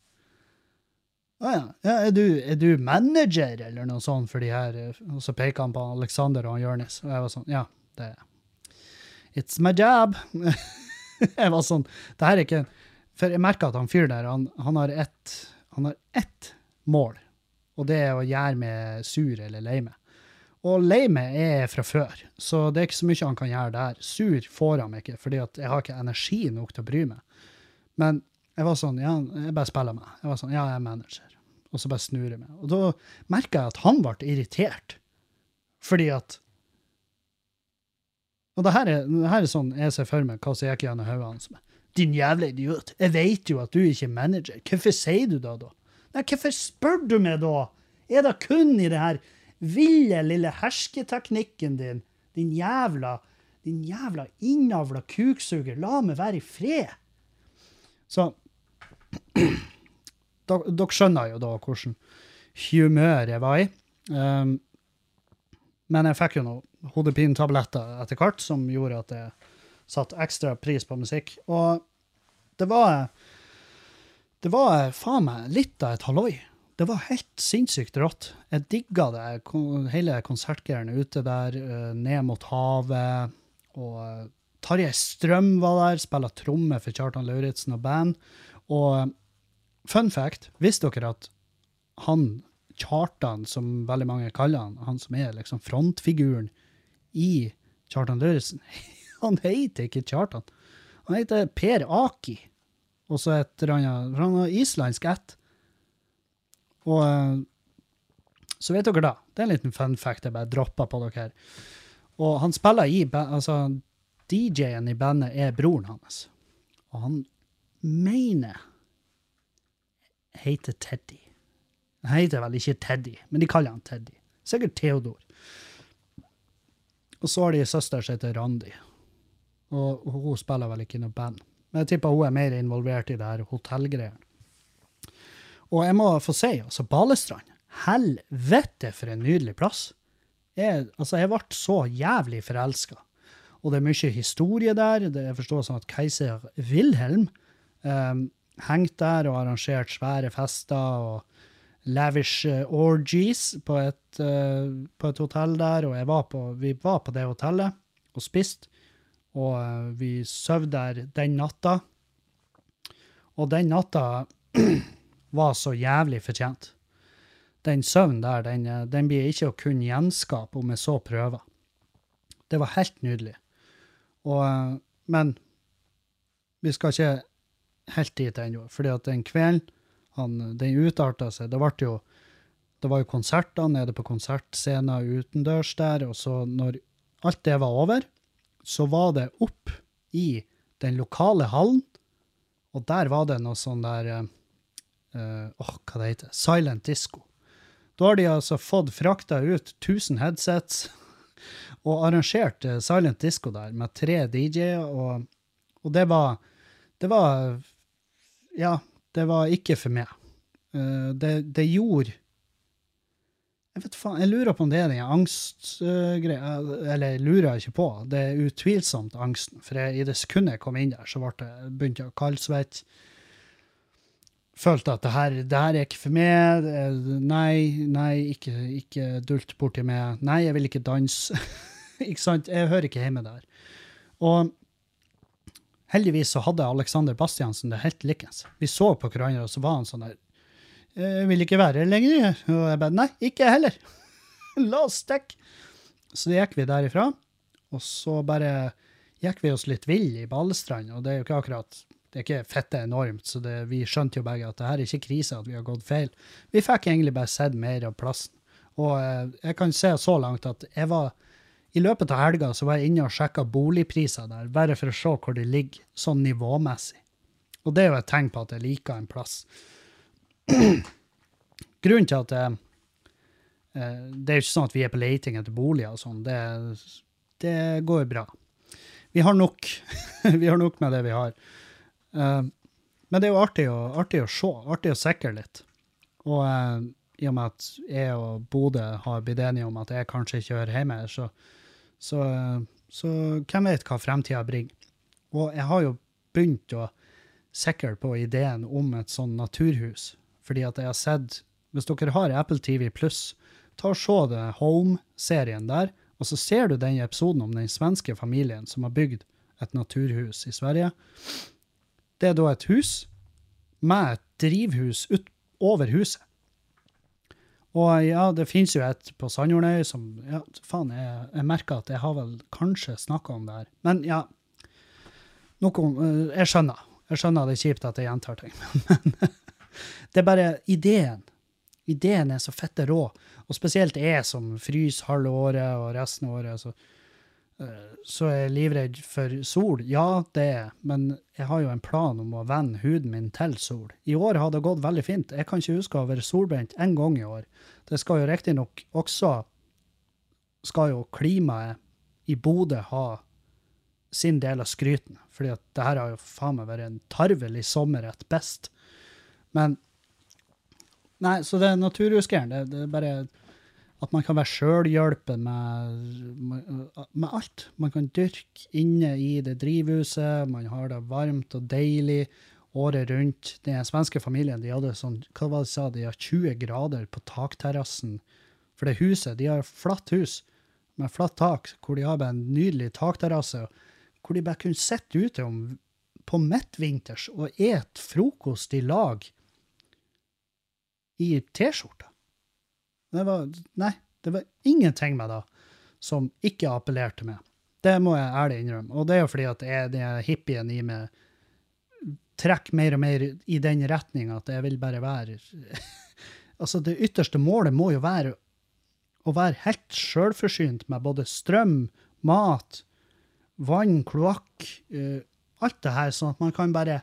Å ja. ja er, du, er, du, manager eller noe sånt for de her? Og så peker han på Alexander og Jonis, og jeg var sånn, ja, det er jeg. It's my job. jeg var sånn, det her er ikke For jeg merker at han fyren der, han, han, har ett, han har ett mål, og det er å gjøre meg sur eller lei meg. Og lei meg er fra før, så det er ikke så mye han kan gjøre der. Sur får han meg ikke, fordi jeg har ikke energi nok til å bry meg. Men jeg var sånn, ja, jeg bare spiller meg. Jeg var sånn, ja, jeg er manager. Og så bare snur jeg meg. Og da merka jeg at han ble irritert. Fordi at Og det her, er, det her er sånn jeg ser for meg hva som gikk gjennom hodet hans. Din jævla idiot, jeg vet jo at du ikke er manager. Hvorfor sier du det da? Nei, hvorfor spør du meg da? Er det kun i det her ville lille hersketeknikken din, din jævla, din jævla innavla kuksuger, la meg være i fred? Så dere, skjønner jo da hvordan humør jeg var i. Um, men jeg fikk jo noen hodepinetabletter etter hvert som gjorde at jeg satte ekstra pris på musikk. Og det var Det var faen meg litt av et halloi. Det var helt sinnssykt rått. Jeg digga det, hele konsertgreiene ute der, eh, ned mot havet. Og eh, Tarjei Strøm var der, spilla tromme for Kjartan Lauritzen og band. Og eh, fun fact, visste dere at han Kjartan, som veldig mange kaller han, han som er liksom frontfiguren i Kjartan Lauritzen, han heter ikke Kjartan. Han heter Per Aki. Og så et eller annet Han har islandsk ett. Og eh, så vet dere da. Det er en liten fun fact jeg bare dropper på dere. Og han spiller i Altså, DJ-en i bandet er broren hans. Og han mener heter Teddy. Han heter vel ikke Teddy, men de kaller han Teddy. Sikkert Theodor. Og så har de en søster som heter Randi. Og hun spiller vel ikke i noe band. Men jeg tipper hun er mer involvert i det her hotellgreiene. Og jeg må få si, altså Balestrand, helvete for en nydelig plass. Jeg, altså, jeg ble så jævlig forelska. Og det er mye historie der. Det jeg forstår sånn at keiser Wilhelm um, hengte der og arrangerte svære fester og lavish eh, orgies på et, uh, på et hotell der. Og var på, vi var på det hotellet og spiste. Og eh, vi sov der den natta. Og den natta var så jævlig fortjent. Den søvnen der, den, eh, den blir ikke å kunne gjenskape om jeg så prøver. Det var helt nydelig. Og, eh, men vi skal ikke helt dit ennå, fordi at den kvelden han, den utarta seg. Det, jo, det var jo konserter nede på konsertscenen utendørs der, og så når alt det var over, så var det opp i den lokale hallen, og der var det noe sånn der Åh, uh, Åh, hva det heter Silent disco. Da har de altså fått frakta ut 1000 headsets og arrangert eh, silent disco der med tre DJ-er, og, og det var Det var Ja, det var ikke for meg. Uh, det, det gjorde Jeg vet faen, jeg lurer på om det er den angstgreia Eller jeg lurer ikke på, det er utvilsomt angsten. For jeg, i det sekundet jeg kom inn der, så ble det, begynte jeg å kaldsvette følte at det her, det her er ikke for meg. Nei, nei, ikke, ikke dult borti meg. Nei, jeg vil ikke danse. ikke sant? Jeg hører ikke hjemme der. Og heldigvis så hadde Alexander Bastiansen det helt likens. Vi så på hverandre, og så var han sånn der Jeg vil ikke være her lenger. Og jeg bare Nei, ikke jeg heller. La oss stikke. Så gikk vi derifra. Og så bare gikk vi oss litt vill i Balestrand, og det er jo ikke akkurat det er ikke fette enormt, så det, vi skjønte jo begge at det her er ikke krise at vi har gått feil. Vi fikk egentlig bare sett mer av plassen. Og eh, jeg kan se så langt at jeg var I løpet av helga så var jeg inne og sjekka boligpriser der, bare for å se hvor de ligger, sånn nivåmessig. Og det er jo et tegn på at jeg liker en plass. Grunnen til at eh, Det er jo ikke sånn at vi er på leiting etter boliger og sånn. Det, det går bra. Vi har nok. vi har nok med det vi har. Eh, men det er jo artig å, artig å se, artig å sikre litt. Og eh, i og med at jeg og Bodø har blitt enige om at jeg kanskje ikke hører hjemme her, så, så, eh, så hvem vet hva fremtida bringer. Og jeg har jo begynt å sikre på ideen om et sånn naturhus, fordi at jeg har sett Hvis dere har Apple TV pluss, ta og se det Home-serien der, og så ser du den episoden om den svenske familien som har bygd et naturhus i Sverige. Det er da et hus med et drivhus ut over huset. Og ja, det finnes jo et på Sandjordnøy som Ja, faen, jeg, jeg merker at jeg har vel kanskje snakka om det her. Men ja, noe om eh, Jeg skjønner. Jeg skjønner det er kjipt at jeg gjentar ting, men det er bare ideen. Ideen er så fette rå. Og spesielt jeg som fryser halve året og resten av året. Så Eh, Så er jeg livredd for sol. Ja, det er men jeg har jo en plan om å vende huden min til sol. I år har det gått veldig fint. Jeg kan ikke huske å ha vært solbrent en gang i år. Det skal jo riktignok også skal jo klimaet i Bodø ha sin del av skryten. Fordi at det her har jo faen meg vært en tarvelig sommer et best. Men Nei, så det er naturhusgæren. Det, det er bare at man kan være sjølhjelpen med, med, alt. Man kan dyrke inne i det drivhuset, man har det varmt og deilig året rundt. Den svenske familien de hadde sånn, hva var det de sa, de har 20 grader på takterrassen. For det huset, de har flatt hus med flatt tak, hvor de har en nydelig takterrasse, hvor de bare kunne sitte ute om, på midtvinters og et frokost i lag i T-skjorta. Det var, nei, det var ingenting med det som ikke appellerte meg. Det må jeg ærlig innrømme. Og det er jo fordi at jeg, den hippien i meg trekker mer og mer i den retninga at jeg vil bare være Altså, det ytterste målet må jo være å være helt sjølforsynt med både strøm, mat, vann, kloakk, uh, alt det her, sånn at man kan bare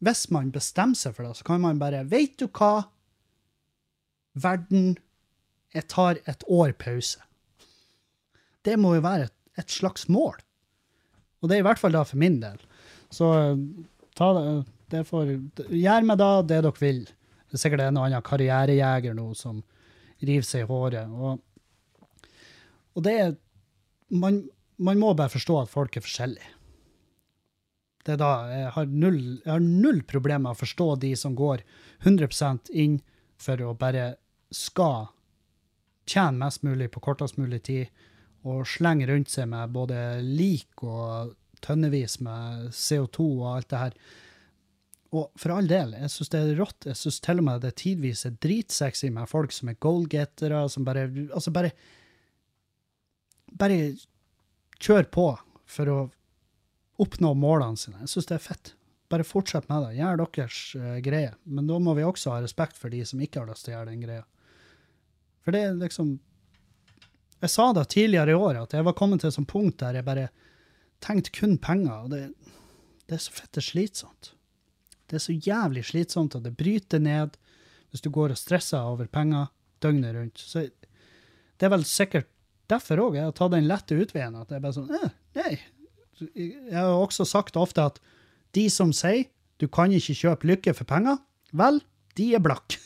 Hvis man bestemmer seg for det, så kan man bare Vet du hva? Verden, jeg tar et år pause. Det må jo være et, et slags mål. Og det er i hvert fall da for min del. Så eh, ta det, det får, gjør meg da det dere vil. Det er sikkert en og annen karrierejeger nå som river seg i håret. Og, og det er man, man må bare forstå at folk er forskjellige. Det er da jeg har null, jeg har null problemer med å forstå de som går 100% inn for å bare skal tjene mest mulig på kortest mulig tid, og slenge rundt seg med både lik og tønnevis med CO2 og alt det her. Og for all del, jeg syns det er rått. Jeg syns til og med det tidvis er dritsexy med folk som er goalgettere, som bare Altså, bare Bare kjør på for å oppnå målene sine. Jeg syns det er fett. Bare fortsett med det. Gjør deres uh, greie. Men da må vi også ha respekt for de som ikke har lyst til å gjøre den greia. For det er liksom Jeg sa det tidligere i år, at jeg var kommet til et sånt punkt der jeg bare tenkte kun penger, og det, det er så fette slitsomt. Det er så jævlig slitsomt at det bryter ned hvis du går og stresser over penger døgnet rundt. Så det er vel sikkert derfor òg jeg har tatt den lette utveien. At jeg bare sånn eh, Nei. Jeg har også sagt ofte at de som sier du kan ikke kjøpe lykke for penger, vel, de er blakk.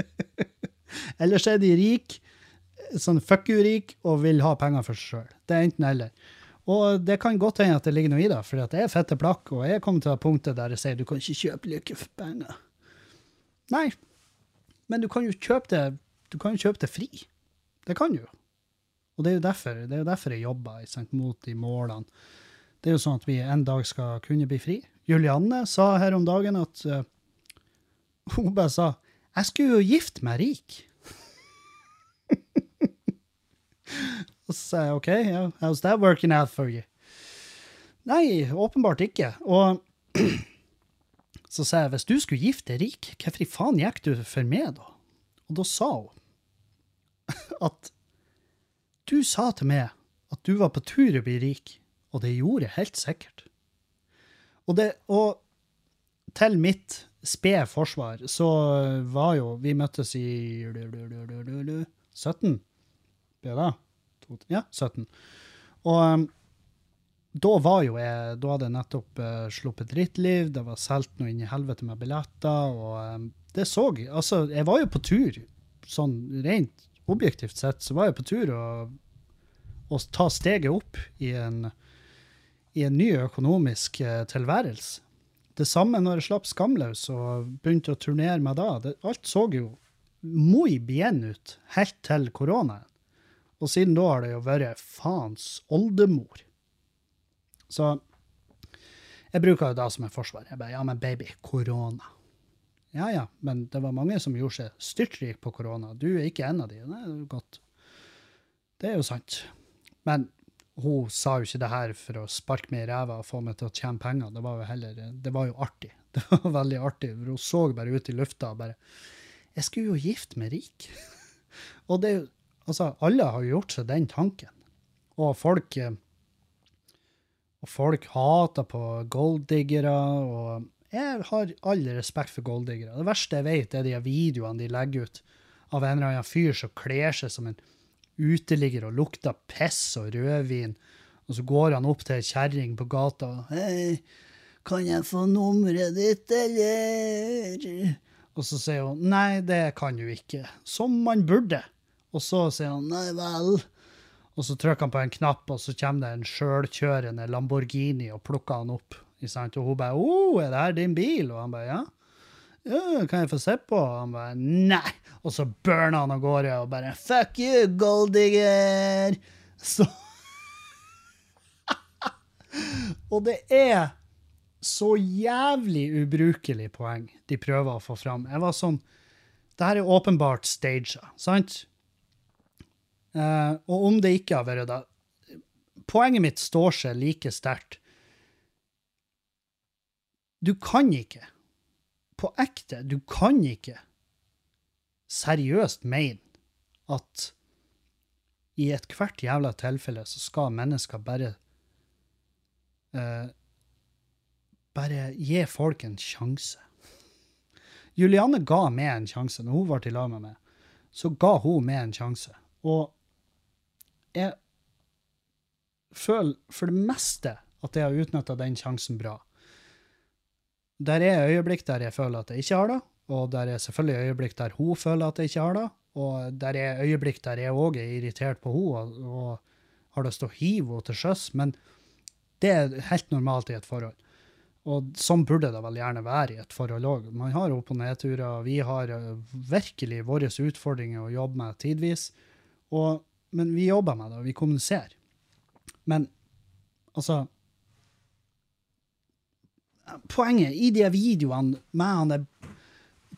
Ellers er de rik, sånn fuck you-rike, og vil ha penger for seg sjøl. Det er enten eller. Og det kan godt hende at det ligger noe i det, for jeg er fette blakk, og jeg kommer til det punktet der jeg sier du kan ikke kjøpe lykke for penger. Nei, men du kan jo kjøpe det, du kan jo kjøpe det fri. Det kan du jo. Og det er jo derfor, det er derfor jeg jobber sant, mot de målene. Det er jo sånn at vi en dag skal kunne bli fri. Julianne sa her om dagen at uh, Hun bare sa 'Jeg skulle jo gifte meg rik'. Og så sa jeg OK, yeah, how's that working out for you? Nei, åpenbart ikke. Og så sa jeg hvis du skulle gifte deg rik, hvorfor i faen gikk du for meg da? Og da sa hun at du sa til meg at du var på tur å bli rik, og det gjorde jeg helt sikkert. Og, det, og til mitt spede forsvar så var jo Vi møttes i 17? Ble det? Ja, 17. Og um, da var jo jeg Da hadde jeg nettopp uh, sluppet drittliv, det var solgt noe inn i helvete med billetter, og um, det så Altså, jeg var jo på tur, sånn rent objektivt sett, så var jeg på tur å ta steget opp i en, i en ny økonomisk uh, tilværelse. Det samme når jeg slapp Skamløs og begynte å turnere meg da. Det, alt så jo moi bien ut helt til koronaen. Og siden da har det jo vært faens oldemor. Så jeg bruker jo da som et forsvar. Jeg bare, ja, men baby, korona. Ja, ja, men det var mange som gjorde seg styrtrik på korona. Du er ikke en av de. Det er jo godt. Det er jo sant. Men hun sa jo ikke det her for å sparke meg i ræva og få meg til å tjene penger. Det var jo heller, det var jo artig. Det var veldig artig. for Hun så bare ut i lufta og bare Jeg skulle jo gifte meg rik. og det er jo Altså, alle har jo gjort seg den tanken. Og folk eh, Og folk hater på golddiggere, og jeg har all respekt for golddiggere. Det verste jeg vet, er de videoene de legger ut av en eller annen fyr som kler seg som en uteligger og lukter piss og rødvin, og så går han opp til ei kjerring på gata Hei, kan jeg få nummeret ditt, eller? Og så sier hun nei, det kan du ikke. Som man burde. Og så sier han nei vel. Og så trykker han på en knapp, og så kommer det en sjølkjørende Lamborghini og plukker han opp. Og hun bare 'Å, er det her din bil?' Og han bare 'Ja'. Ja 'Kan jeg få se på?' Og han bare 'Nei'. Og så burner han av gårde og bare 'Fuck you, golddigger'. Så Og det er så jævlig ubrukelig poeng de prøver å få fram. Jeg var sånn Det her er åpenbart staged, sant? Eh, og om det ikke har vært det Poenget mitt står seg like sterkt. Du kan ikke, på ekte, du kan ikke seriøst mene at i ethvert jævla tilfelle så skal mennesker bare uh, Bare gi folk en sjanse. Julianne ga meg en sjanse når hun var i lag med meg. Så ga hun meg en sjanse. Og jeg føler for det meste at jeg har utnytta den sjansen bra. Der er øyeblikk der jeg føler at jeg ikke har det, og der er selvfølgelig øyeblikk der hun føler at jeg ikke har det, og der er øyeblikk der jeg òg er irritert på henne og, og har lyst til å hive henne til sjøs, men det er helt normalt i et forhold. Og sånn burde det vel gjerne være i et forhold òg. Man har opp- og nedturer, vi har eh, virkelig våre utfordringer å jobbe med tidvis, og, men vi jobber med det, og vi kommuniserer. Men altså Poenget i de videoene med han der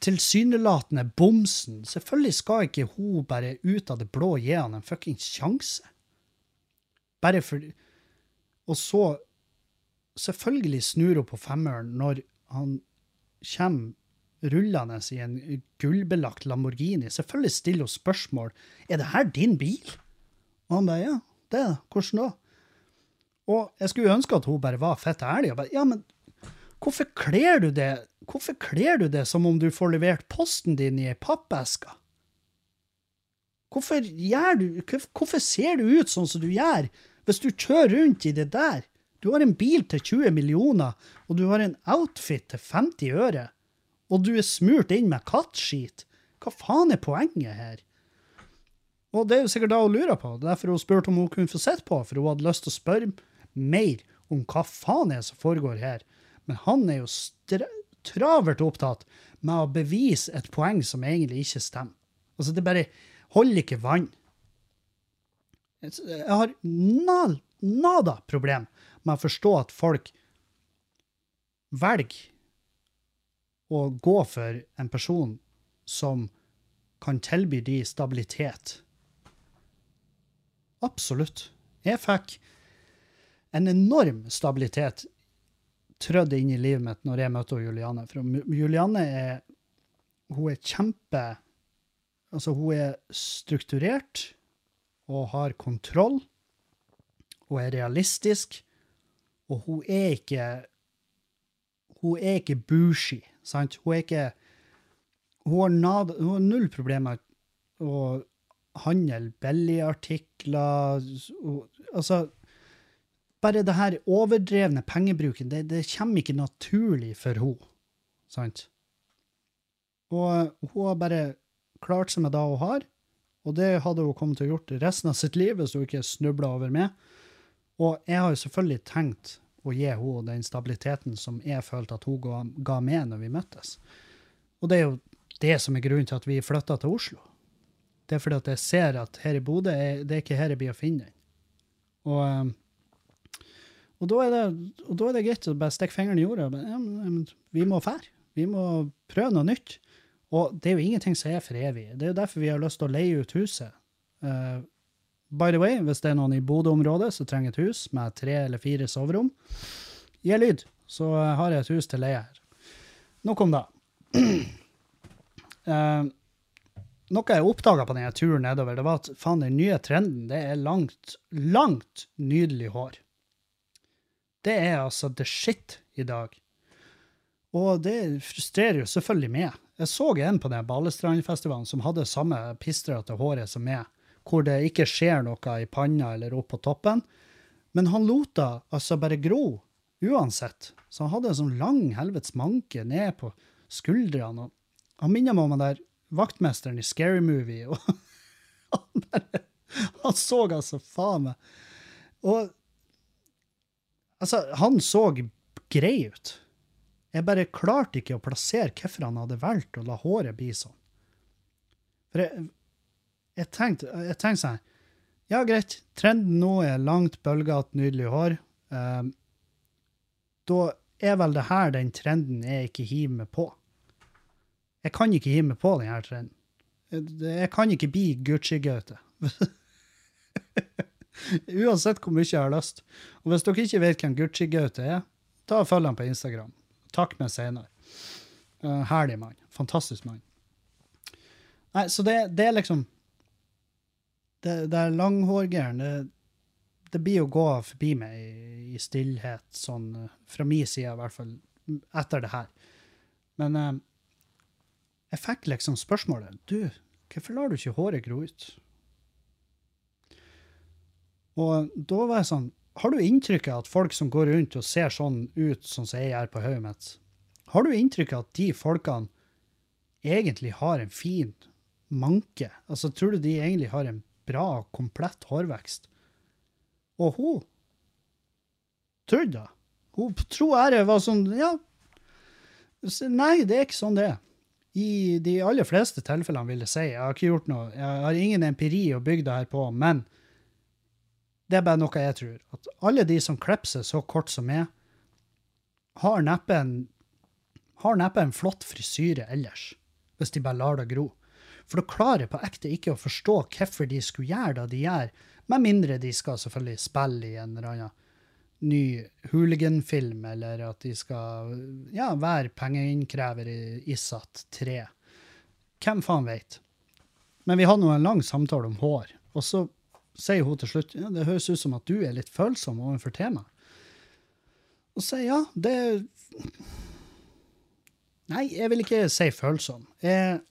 tilsynelatende bomsen Selvfølgelig skal ikke hun bare ut av det blå gi han en fuckings sjanse. Bare for Og så Selvfølgelig snur hun på femmeren når han kommer rullende i en gullbelagt Lamborghini. Selvfølgelig stiller hun spørsmål. Er det her din bil? Og han bare ja, det er det. Hvordan da? Og jeg skulle ønske at hun bare var fett ærlig. og bare, ja, men Hvorfor kler du det Hvorfor kler du det som om du får levert posten din i ei pappeske? Hvorfor, du, hvorfor ser du ut sånn som du gjør hvis du kjører rundt i det der? Du har en bil til 20 millioner, og du har en outfit til 50 øre, og du er smurt inn med kattskit. Hva faen er poenget her? Og det er jo sikkert da hun lurer på. Derfor hun spurte om hun kunne få sett på, for hun hadde lyst til å spørre mer om hva faen er som foregår her. Men han er jo travelt opptatt med å bevise et poeng som egentlig ikke stemmer. Altså, det bare holder ikke vann. Jeg har nada problem med å forstå at folk velger å gå for en person som kan tilby de stabilitet. Absolutt. Jeg fikk en enorm stabilitet trødd inn i livet mitt når jeg møtte Juliane. For Juliane er hun er kjempe Altså, hun er strukturert og har kontroll Hun er realistisk, og hun er ikke Hun er ikke bushy, sant? Hun er ikke Hun har, nad, hun har null problemer med å handle billigartikler Hun, Altså bare det her overdrevne pengebruken, det, det kommer ikke naturlig for henne. Sant? Og hun har bare klart seg med det hun har, og det hadde hun kommet til å gjort resten av sitt liv hvis hun ikke snubla over meg. Og jeg har jo selvfølgelig tenkt å gi henne den stabiliteten som jeg følte at hun ga, ga meg når vi møttes. Og det er jo det som er grunnen til at vi flytta til Oslo. Det er fordi at jeg ser at her i Bodø, det er ikke her jeg blir å finne den. Og eh, og da er det, da er det greit å bare stikke fingeren i jorda. Ja, vi må fære. Vi må prøve noe nytt. Og det er jo ingenting som er for evig. Det er jo derfor vi har lyst til å leie ut huset. Uh, by the way, hvis det er noen i Bodø-området som trenger et hus med tre eller fire soverom, gi lyd, så har jeg et hus til leie her. Nok om det. Uh, noe jeg oppdaga på denne turen nedover, det var at faen, den nye trenden, det er langt, langt nydelig hår. Det er altså the shit i dag. Og det frustrerer jo selvfølgelig meg. Jeg så en på den Balestrandfestivalen som hadde samme pistrete håret som meg, hvor det ikke skjer noe i panna eller opp på toppen. Men han lot det altså bare gro, uansett. Så han hadde en sånn lang helvetes manke ned på skuldrene. Han minner meg om den der vaktmesteren i Scary Movie. og han, bare, han så altså faen meg Og altså, han så grei ut. Jeg bare klarte ikke å plassere hvorfor han hadde valgt å la håret bli sånn. For jeg, jeg tenkte, jeg tenkte sånn Ja, greit, trenden nå er langt, bølgete, nydelig hår. Um, da er vel det her den trenden jeg ikke hiver meg på. Jeg kan ikke hive meg på denne trenden. Jeg kan ikke bli Gucci-Gaute. Uansett hvor mye jeg har lyst. Og hvis dere ikke vet hvem Gucci-Gaute er, ta og følg ham på Instagram. Takk meg senere. Uh, herlig mann. Fantastisk mann. Nei, så det, det er liksom Det, det er langhårgreiene. Det, det blir å gå forbi meg i, i stillhet, sånn uh, fra min side i hvert fall, etter det her. Men uh, jeg fikk liksom spørsmålet Du, hvorfor lar du ikke håret gro ut? Og da var jeg sånn Har du inntrykk av at folk som går rundt og ser sånn ut som jeg gjør på hodet mitt, har du inntrykk av at de folkene egentlig har en fin manke? Altså, tror du de egentlig har en bra, komplett hårvekst? Og hun trodde det. Hun tror jeg var sånn Ja, nei, det er ikke sånn det er. I de aller fleste tilfellene, vil jeg si. Jeg har ikke gjort noe, jeg har ingen empiri å bygge det her på, men det er bare noe jeg tror. At alle de som klipper så kort som meg, har neppe en, har neppe en flott frisyre ellers, hvis de bare lar det gro. For da klarer jeg på ekte ikke å forstå hvorfor de skulle gjøre det de gjør, med mindre de skal selvfølgelig spille i en eller annen ny hooliganfilm, eller at de skal ja, være pengeinnkrever i ISAT 3. Hvem faen veit? Men vi hadde nå en lang samtale om hår, og så sier hun til slutt ja, det høres ut som at du er litt følsom overfor temaet. Og sier ja, det Nei, jeg vil ikke si følsom. Jeg,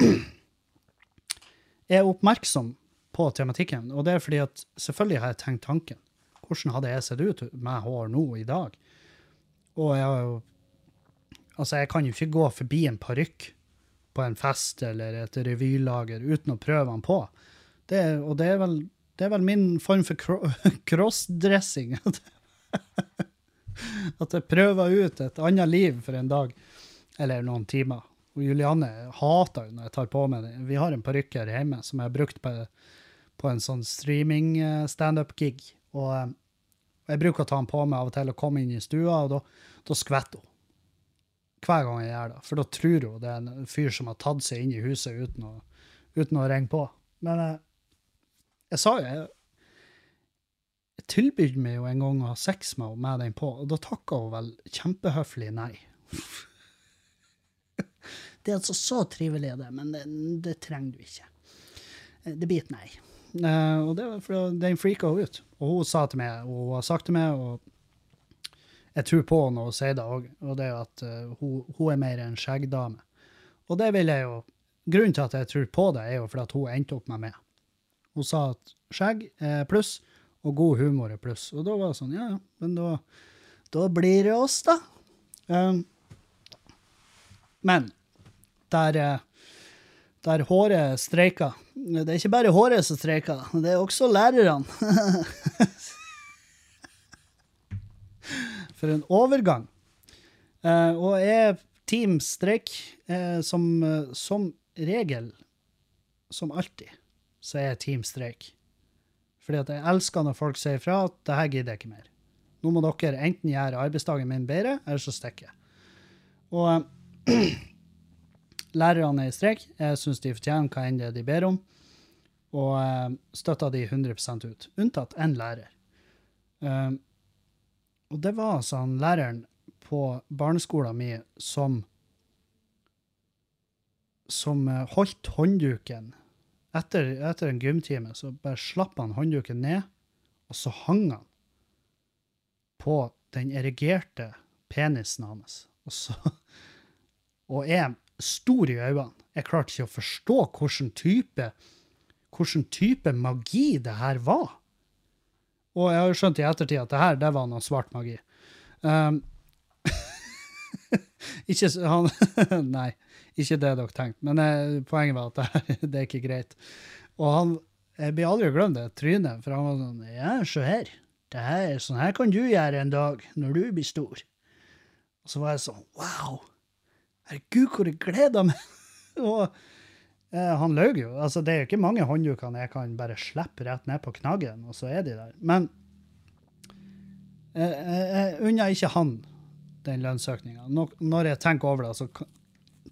jeg er oppmerksom på tematikken, og det er fordi at selvfølgelig har jeg tenkt tanken. Hvordan hadde jeg sett ut med hår nå i dag? Og jeg har jo Altså, jeg kan jo ikke gå forbi en parykk på en fest eller et revylager uten å prøve den på. Det, og det er, vel, det er vel min form for crossdressing. At jeg prøver ut et annet liv for en dag eller noen timer. Og Julianne hater når jeg tar på meg det. Vi har en parykk her hjemme som jeg har brukt på, på en sånn streaming-standup-gig. Og eh, jeg bruker å ta den på meg av og til og komme inn i stua, og da, da skvetter hun. Hver gang jeg gjør det. For da tror hun det er en fyr som har tatt seg inn i huset uten å, uten å ringe på. Men jeg, jeg sa jo jeg, jeg tilbød meg jo en gang å ha sex med henne med den på, og da takka hun vel kjempehøflig nei. det er altså så trivelig, det, men det, det trenger du ikke. Det blir et nei. Uh, og det var fordi den freaka hun ut. Og hun sa til meg, og hun har sagt til meg, og jeg tror på når hun sier det òg, og det er at uh, hun, hun, er mer en skjeggdame. Og det vil jeg jo Grunnen til at jeg tror på det, er jo fordi at hun endte opp med meg. Hun sa at skjegg er pluss, og god humor er pluss. Og da var det sånn, ja ja, men da, da blir det oss, da. Um, men der der håret streiker. Det er ikke bare håret som streiker, det er også lærerne. For en overgang. Uh, og er Team Streik som, som regel, som alltid, så er jeg Team Streik. Fordi at jeg elsker når folk sier fra at det her gidder jeg ikke mer. Nå må dere enten gjøre arbeidsdagen min bedre, eller så stikker jeg. Og lærerne er i streik. Jeg syns de fortjener hva enn det de ber om, og støtter de 100 ut. Unntatt én lærer. Um, og det var altså han læreren på barneskolen min som som eh, holdt håndduken etter, etter en gymtime, så bare slapp han håndduken ned, og så hang han på den erigerte penisen hans. Og så Og er stor i øynene. Jeg klarte ikke å forstå hvilken type, hvilken type magi det her var. Og jeg har jo skjønt i ettertid at det her, det var noe svart magi. Um, ikke han Nei, ikke det dere tenkte. Men eh, poenget var at det, det er ikke greit. Og han Jeg blir aldri glemt det trynet, for han var sånn Ja, se her. Det her. Sånn her kan du gjøre en dag, når du blir stor. Og så var jeg sånn Wow! Herregud, hvor jeg gleder meg! og eh, han løy jo. Altså, det er jo ikke mange hånddukene jeg kan bare slippe rett ned på knaggen, og så er de der. Men eh, jeg, jeg unner ikke han den lønnsøkninga. Når jeg tenker over det, så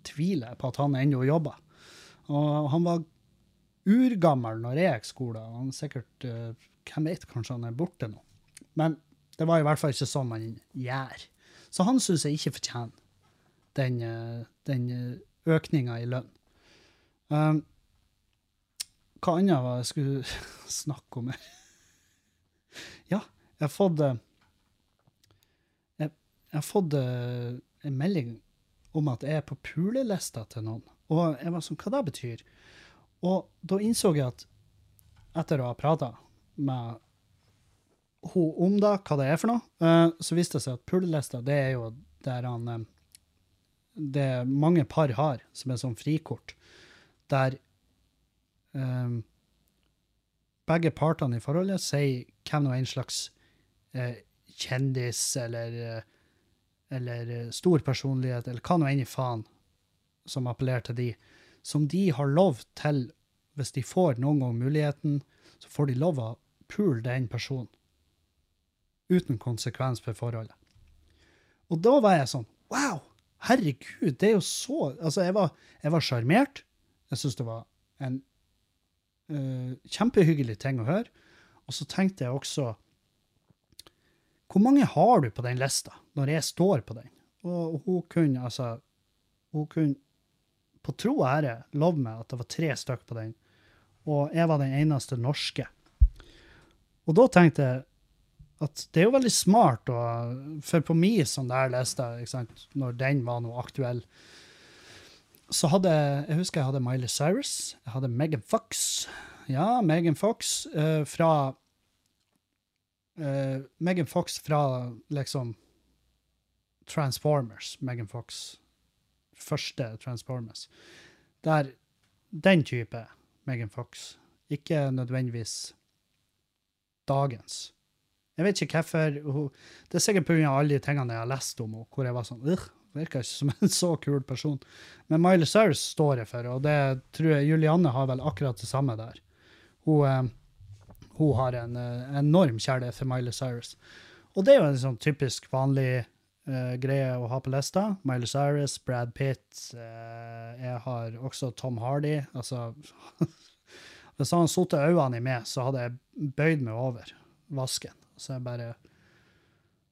tviler på at han ennå jobber. Og han var urgammel når jeg gikk skole. Han er sikkert uh, Hvem vet, kanskje han er borte nå. Men det var i hvert fall ikke sånn man gjør. Så han syns jeg ikke fortjener den, eh, den økninga i lønn. Um, hva annet var jeg skulle snakke om? Ja, jeg har fått eh, jeg, jeg har fått eh, en melding om at jeg er på pulelista til noen. Og jeg var sånn, hva det betyr? Og da innså jeg at etter å ha prata med hun om da, hva det er for noe, eh, så viste det seg at pulelista, det er jo der han eh, Det mange par har, som er sånn frikort, der um, begge partene i forholdet sier hvem nå en slags eh, kjendis eller, eh, eller eh, stor personlighet, eller hva nå enn i faen som appellerer til de, som de har lov til, hvis de får noen gang muligheten, så får de lov å pule den personen. Uten konsekvens for forholdet. Og da var jeg sånn Wow! Herregud, det er jo så Altså, jeg var, sjarmert. Jeg syntes det var en uh, kjempehyggelig ting å høre. Og så tenkte jeg også Hvor mange har du på den lista, når jeg står på den? Og hun kunne altså Hun kunne på tro og ære love meg at det var tre stykker på den, og jeg var den eneste norske. Og da tenkte jeg at det er jo veldig smart, og, for på min sånn der liste, når den var noe aktuell, så hadde jeg husker jeg hadde Miley Cyrus, jeg hadde Megan Fox. Ja, Megan Fox eh, fra eh, Megan Fox fra liksom Transformers. Megan Fox. Første Transformers. Der Den type Megan Fox. Ikke nødvendigvis dagens. Jeg vet ikke hvorfor. Det er sikkert pga. alle de tingene jeg har lest om henne, hvor jeg var sånn «Ugh, Virker ikke som en så kul person. Men Miley Cyrus står jeg for, og det tror jeg Julianne har vel akkurat det samme der. Hun, eh, hun har en uh, enorm kjærlighet for Miley Cyrus. Og det er jo en sånn typisk vanlig uh, greie å ha på lista. Miley Cyrus, Brad Pitt. uh, jeg har også Tom Hardy. Altså Hvis han satte øynene i meg, så hadde jeg bøyd meg over vasken. Så jeg bare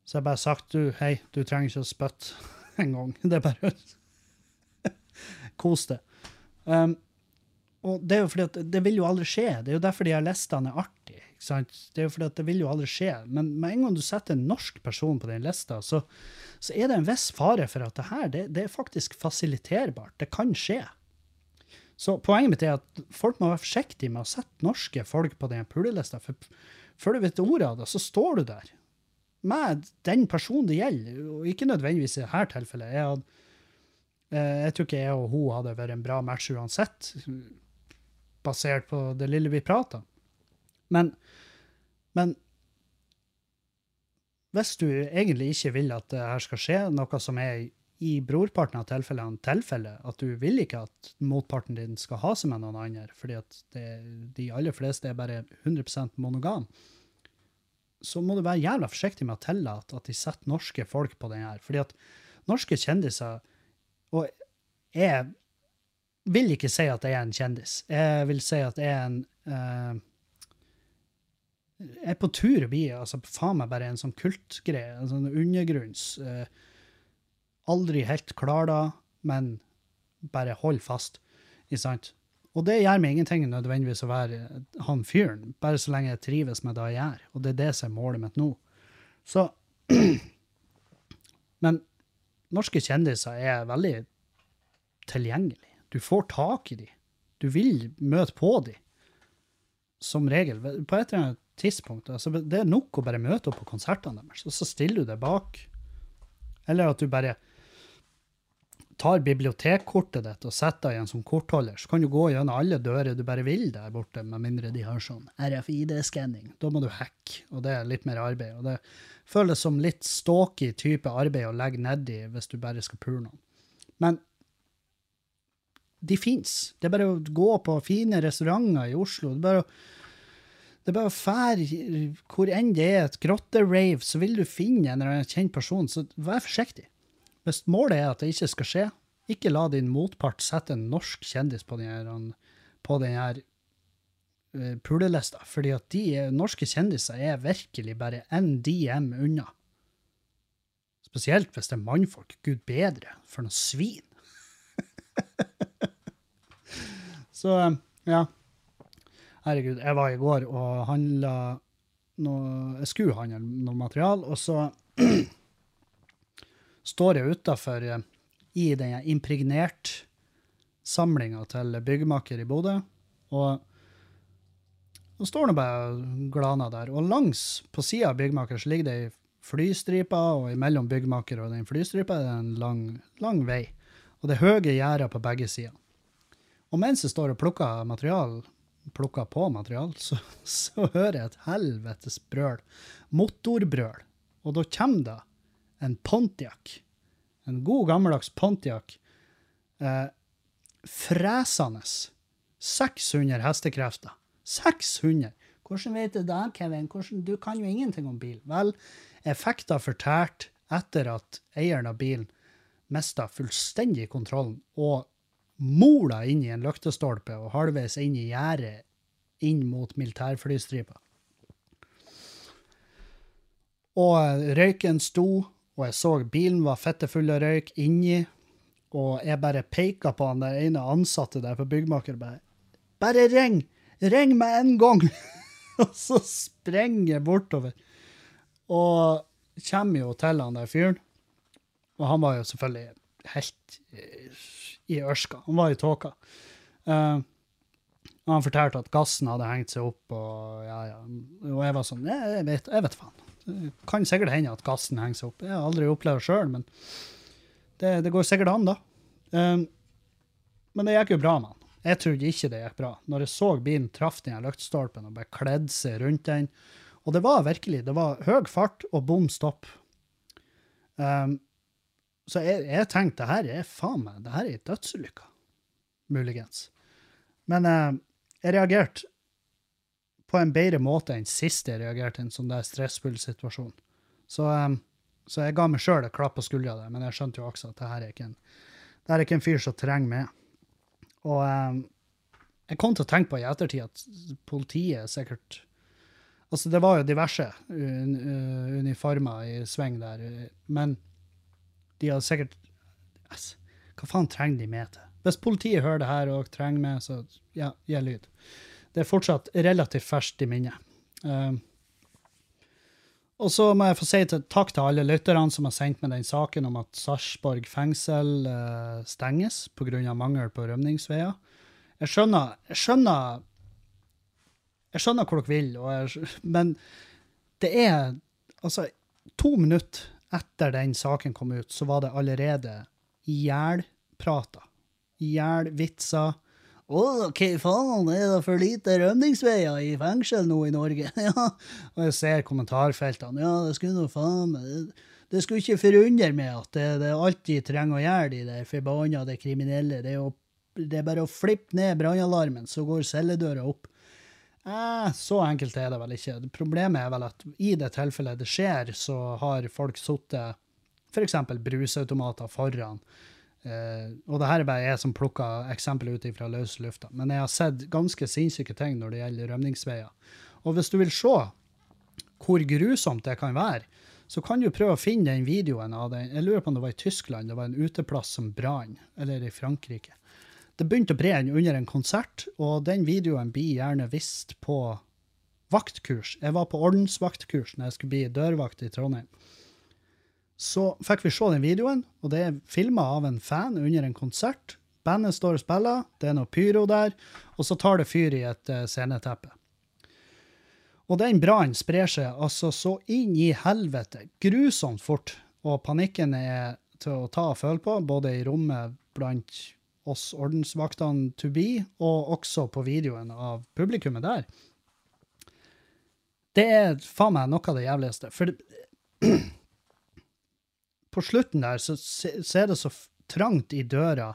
så jeg bare sagt du, hei, du trenger ikke å spytte en gang. Det er bare Kos deg. Um, og det er jo fordi at det vil jo aldri skje. Det er jo derfor de her listene er artige. Det er jo fordi at det vil jo aldri skje. Men med en gang du setter en norsk person på den lista, så, så er det en viss fare for at det her det, det er faktisk fasiliterbart. Det kan skje. Så poenget mitt er at folk må være forsiktige med å sette norske folk på den pulelista. For før du vet ordet av det, så står du der med den personen det gjelder, og ikke nødvendigvis i dette tilfellet. Jeg, hadde, eh, jeg tror ikke jeg og hun hadde vært en bra match uansett, basert på det lille vi prata. Men, men hvis du egentlig ikke vil at det her skal skje, noe som er i brorparten av tilfellene tilfelle, at du vil ikke at motparten din skal ha seg med noen andre, fordi at det, de aller fleste er bare 100% monogam, så må du være jævla forsiktig med å tillate at de setter norske folk på den her. Fordi at norske kjendiser Og jeg vil ikke si at jeg er en kjendis. Jeg vil si at jeg er en eh, er på tur å bli altså faen meg bare en sånn kultgreie. En sånn undergrunns eh, Aldri helt klar da, men bare hold fast. Ikke sant? Og det gjør meg ingenting nødvendigvis å være han fyren, bare så lenge jeg trives med det jeg gjør. Og det er det som er målet mitt nå. Så Men norske kjendiser er veldig tilgjengelige. Du får tak i dem. Du vil møte på dem. Som regel. På et eller annet tidspunkt. Altså, det er nok å bare møte opp på konsertene deres, og så stiller du deg bak. Eller at du bare tar bibliotekkortet ditt og setter deg igjen en sånn kortholder, så kan du gå gjennom alle dører du bare vil der borte, med mindre de har sånn RFID-skanning. Da må du hacke, og det er litt mer arbeid. Og det føles som litt stalky type arbeid å legge nedi hvis du bare skal pule noen. Men de fins. Det er bare å gå på fine restauranter i Oslo. Det er bare å det er bare å fære hvor enn det er, et grotterave, så vil du finne en eller annen kjent person. Så vær forsiktig. Hvis målet er at det ikke skal skje, ikke la din motpart sette en norsk kjendis på den her, uh, pulelista, fordi at de norske kjendiser er virkelig bare en DM unna. Spesielt hvis det er mannfolk. Gud bedre, for noe svin. Så um, ja. Herregud, jeg var i går og handla noe Jeg skulle handle noe material, og så står jeg utafor i den impregnert-samlinga til byggmaker i Bodø, og så står nå bare glana der. Og langs på sida av byggmaker så ligger det ei flystripe, og imellom byggmaker og den flystripa er det en lang, lang vei. Og det er høye gjerder på begge sider. Og mens jeg står og plukker material, plukker på materiale, så, så hører jeg et helvetes brøl. Motorbrøl. Og da kommer det en Pontiac. En god, gammeldags Pontiac. Eh, fresende. 600 hestekrefter. 600! Hvordan vet du det, Kevin? Hvordan, du kan jo ingenting om bil. Vel, da fortært etter at eieren av bilen mista fullstendig kontrollen og mola inn i en løktestolpe og halvveis inn i gjerdet inn mot militærflystripa. Og røyken sto, og jeg så bilen var fettefull av røyk inni, og jeg bare peika på han der ene ansatte der på byggmaker bare Bare ring! Ring med en gang! og så sprenger jeg bortover. Og kommer jo til han der fyren. Og han var jo selvfølgelig helt eh, i ørska. Han var i tåka. Uh, og han fortalte at gassen hadde hengt seg opp, og ja, ja. Og jeg var sånn Jeg vet, jeg vet faen. Det kan sikkert hende at gassen henger seg opp. Jeg har aldri opplevd det sjøl, men det, det, går sikkert an, da. Um, men det gikk jo bra med han. Jeg trodde ikke det gikk bra. Når jeg så bilen traff den lyktstolpen og bare kledde seg rundt den. Og det var virkelig det var høy fart og bom stopp. Um, så jeg, jeg tenkte det her er faen meg, det her er ei dødsulykke. Muligens. Men eh, jeg reagerte på en bedre måte enn sist jeg reagerte i en sånn der stressfull situasjon. Så, eh, så jeg ga meg sjøl et klapp på skuldra der, men jeg skjønte jo også at det her er ikke en, det er ikke en fyr som trenger meg. Og eh, jeg kom til å tenke på i ettertid at politiet sikkert Altså, det var jo diverse un uniformer i sving der, men de hadde sikkert altså, Hva faen trenger de med til? Hvis politiet hører det her og trenger meg, så ja, gi lyd. Det er fortsatt relativt ferskt i minnet. Um, og så må jeg få si til, takk til alle lytterne som har sendt meg den saken om at Sarpsborg fengsel uh, stenges pga. mangel på rømningsveier. Jeg skjønner, jeg skjønner Jeg skjønner hvor dere vil, jeg, men det er Altså, to minutter etter den saken kom ut, så var det allerede ihjelprata. Ihjelvitser. Å, hva faen, er det for lite rømningsveier i fengsel nå i Norge? ja, og jeg ser kommentarfeltene. Ja, det skulle nå faen meg Det skulle ikke forundre meg at det, det alltid trenger å gjøre, de der forbanna kriminelle. Det er, å, det er bare å flippe ned brannalarmen, så går celledøra opp. Eh, så enkelt er det vel ikke. Problemet er vel at i det tilfellet det skjer, så har folk sittet f.eks. brusautomater foran Eh, og det her er bare jeg som plukker eksempel ut fra løs lufta. Men jeg har sett ganske sinnssyke ting når det gjelder rømningsveier. Og hvis du vil se hvor grusomt det kan være, så kan du prøve å finne den videoen av den. Jeg lurer på om det var i Tyskland, det var en uteplass som brann. Eller i Frankrike. Det begynte å brenne under en konsert, og den videoen blir gjerne vist på vaktkurs. Jeg var på ordensvaktkurs når jeg skulle bli dørvakt i Trondheim. Så fikk vi se den videoen, og det er filma av en fan under en konsert. Bandet står og spiller, det er noe pyro der, og så tar det fyr i et uh, sceneteppe. Og den brannen sprer seg altså så inn i helvete, grusomt fort, og panikken er til å ta og føle på, både i rommet blant oss ordensvaktene to be, og også på videoen av publikummet der. Det er faen meg noe av det jævligste. For det, på slutten der så, så er det så trangt i døra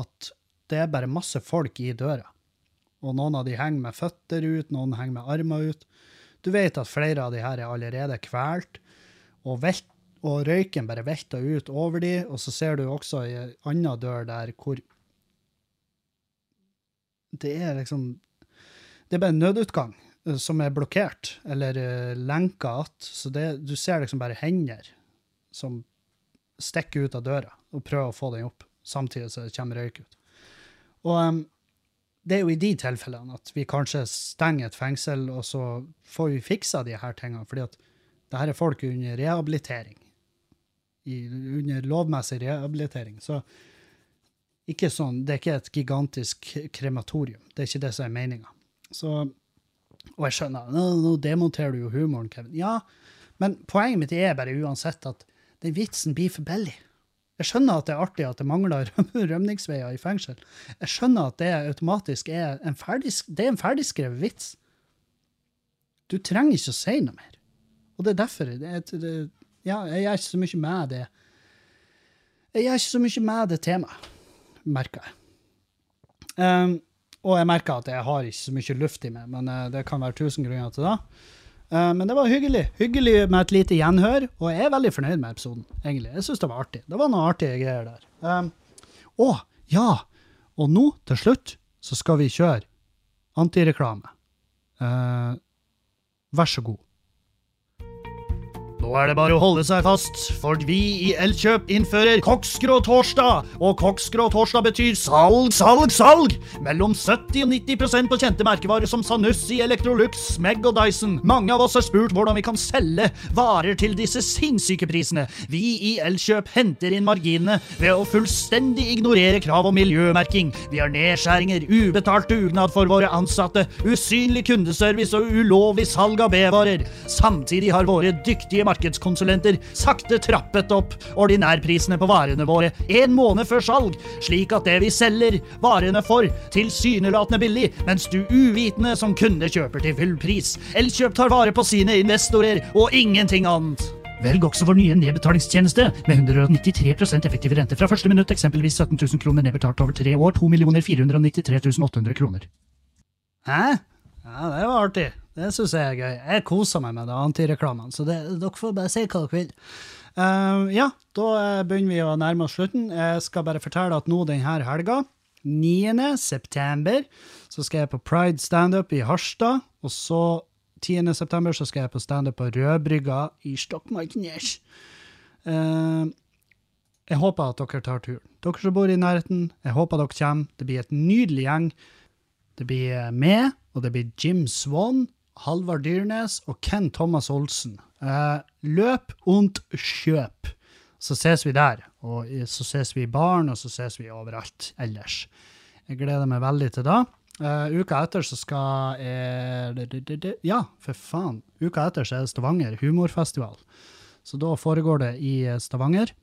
at det er bare masse folk i døra. Og noen av de henger med føtter ut, noen henger med armer ut. Du vet at flere av de her er allerede kvalt, og, og røyken bare velter ut over de, og så ser du også i en annen dør der hvor Det er liksom Det er bare en nødutgang eh, som er blokkert, eller uh, lenka att. Så det, du ser liksom bare hender som stikker ut av døra, og prøver å få den opp, samtidig som det kommer røyk ut. Og um, det er jo i de tilfellene at vi kanskje stenger et fengsel, og så får vi fiksa de her tingene, fordi at det her er folk under rehabilitering. I, under lovmessig rehabilitering. Så ikke sånn, det er ikke et gigantisk krematorium. Det er ikke det som er meninga. Og jeg skjønner, nå, nå demonterer du jo humoren, Kevin. Ja, men poenget mitt er bare uansett at den vitsen blir for billig. Jeg skjønner at det er artig at det mangler rømningsveier i fengsel. Jeg skjønner at det automatisk er en, ferdig, det er en ferdigskrevet vits. Du trenger ikke å si noe mer. Og det er derfor det, det, Ja, jeg gjør ikke så mye med det. Jeg gjør ikke så mye med det temaet, merker jeg. Um, og jeg merka at jeg har ikke så mye luft i meg, men uh, det kan være tusen grunner til det. Uh, men det var hyggelig. Hyggelig med et lite gjenhør, og jeg er veldig fornøyd med episoden. egentlig. Jeg syns det var artig. Det var noen artige greier der. Um, å, ja! Og nå, til slutt, så skal vi kjøre antireklame. Uh, vær så god. Nå er det bare å holde seg fast, for vi i Elkjøp innfører Koksgrå torsdag. Og Koksgrå torsdag betyr salg, salg, salg! Mellom 70 og 90 på kjente merkevarer som Sanussi, Electrolux, Smeg og Dyson. Mange av oss har spurt hvordan vi kan selge varer til disse sinnssyke prisene. Vi i Elkjøp henter inn marginene ved å fullstendig ignorere krav om miljømerking. Vi har nedskjæringer, ubetalt dugnad for våre ansatte, usynlig kundeservice og ulovlig salg av B-varer. Samtidig har våre dyktige markedskonsulenter sakte trappet opp ordinærprisene på varene våre en måned før salg, slik at det vi selger varene for, tilsynelatende billig, mens du uvitende som kunde kjøper til full pris. Elkjøp tar vare på sine investorer og ingenting annet. Velg også vår nye nedbetalingstjeneste med 193% effektiv rente fra første minutt, eksempelvis 17 000 kroner nedbetalt over tre år, 2 493 800 kroner. Hæ? Ja, det var artig. Det syns jeg er gøy. Jeg koser meg med det antireklamene, så det, dere får bare si hva dere vil. Uh, ja, da eh, begynner vi å nærme oss slutten. Jeg skal bare fortelle at nå denne helga, 9. september, så skal jeg på Pride standup i Harstad. Og så 10. september så skal jeg på standup på Rødbrygga i Stokmarknes. Uh, jeg håper at dere tar turen. Dere som bor i nærheten, jeg håper dere kommer. Det blir et nydelig gjeng. Det blir meg, og det blir Jim Swan, Halvard Dyrnes og Ken Thomas Olsen. Eh, løp und kjøp. Så ses vi der. Og så ses vi i baren, og så ses vi overalt ellers. Jeg gleder meg veldig til det. Uh, uka etter så skal jeg Ja, for faen. Uka etter så er det Stavanger humorfestival. Så da foregår det i Stavanger,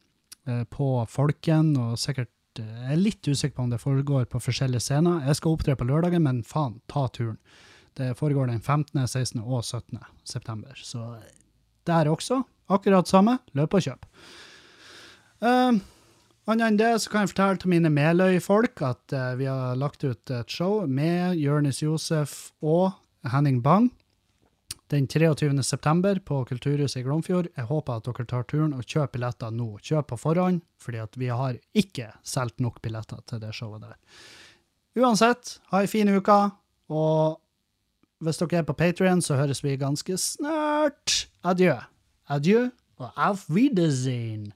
eh, på Folken, og sikkert uh, Jeg er litt usikker på om det foregår på forskjellige scener. Jeg skal opptre på lørdagen, men faen, ta turen. Det foregår den 15., 16. og 17. september. Så der også, akkurat samme, løp og kjøp. Uh, Annet enn det så kan jeg fortelle til mine Meløy-folk at uh, vi har lagt ut et show med Jonis Josef og Henning Bang den 23. september på Kulturhuset i Glomfjord. Jeg håper at dere tar turen og kjøper billetter nå. Kjøp på forhånd, fordi at vi har ikke solgt nok billetter til det showet der. Uansett, ha ei en fin uke, og hvis dere er på Patrion, så høres vi ganske snart. Adjø. Adjø og auf Wiedersehen.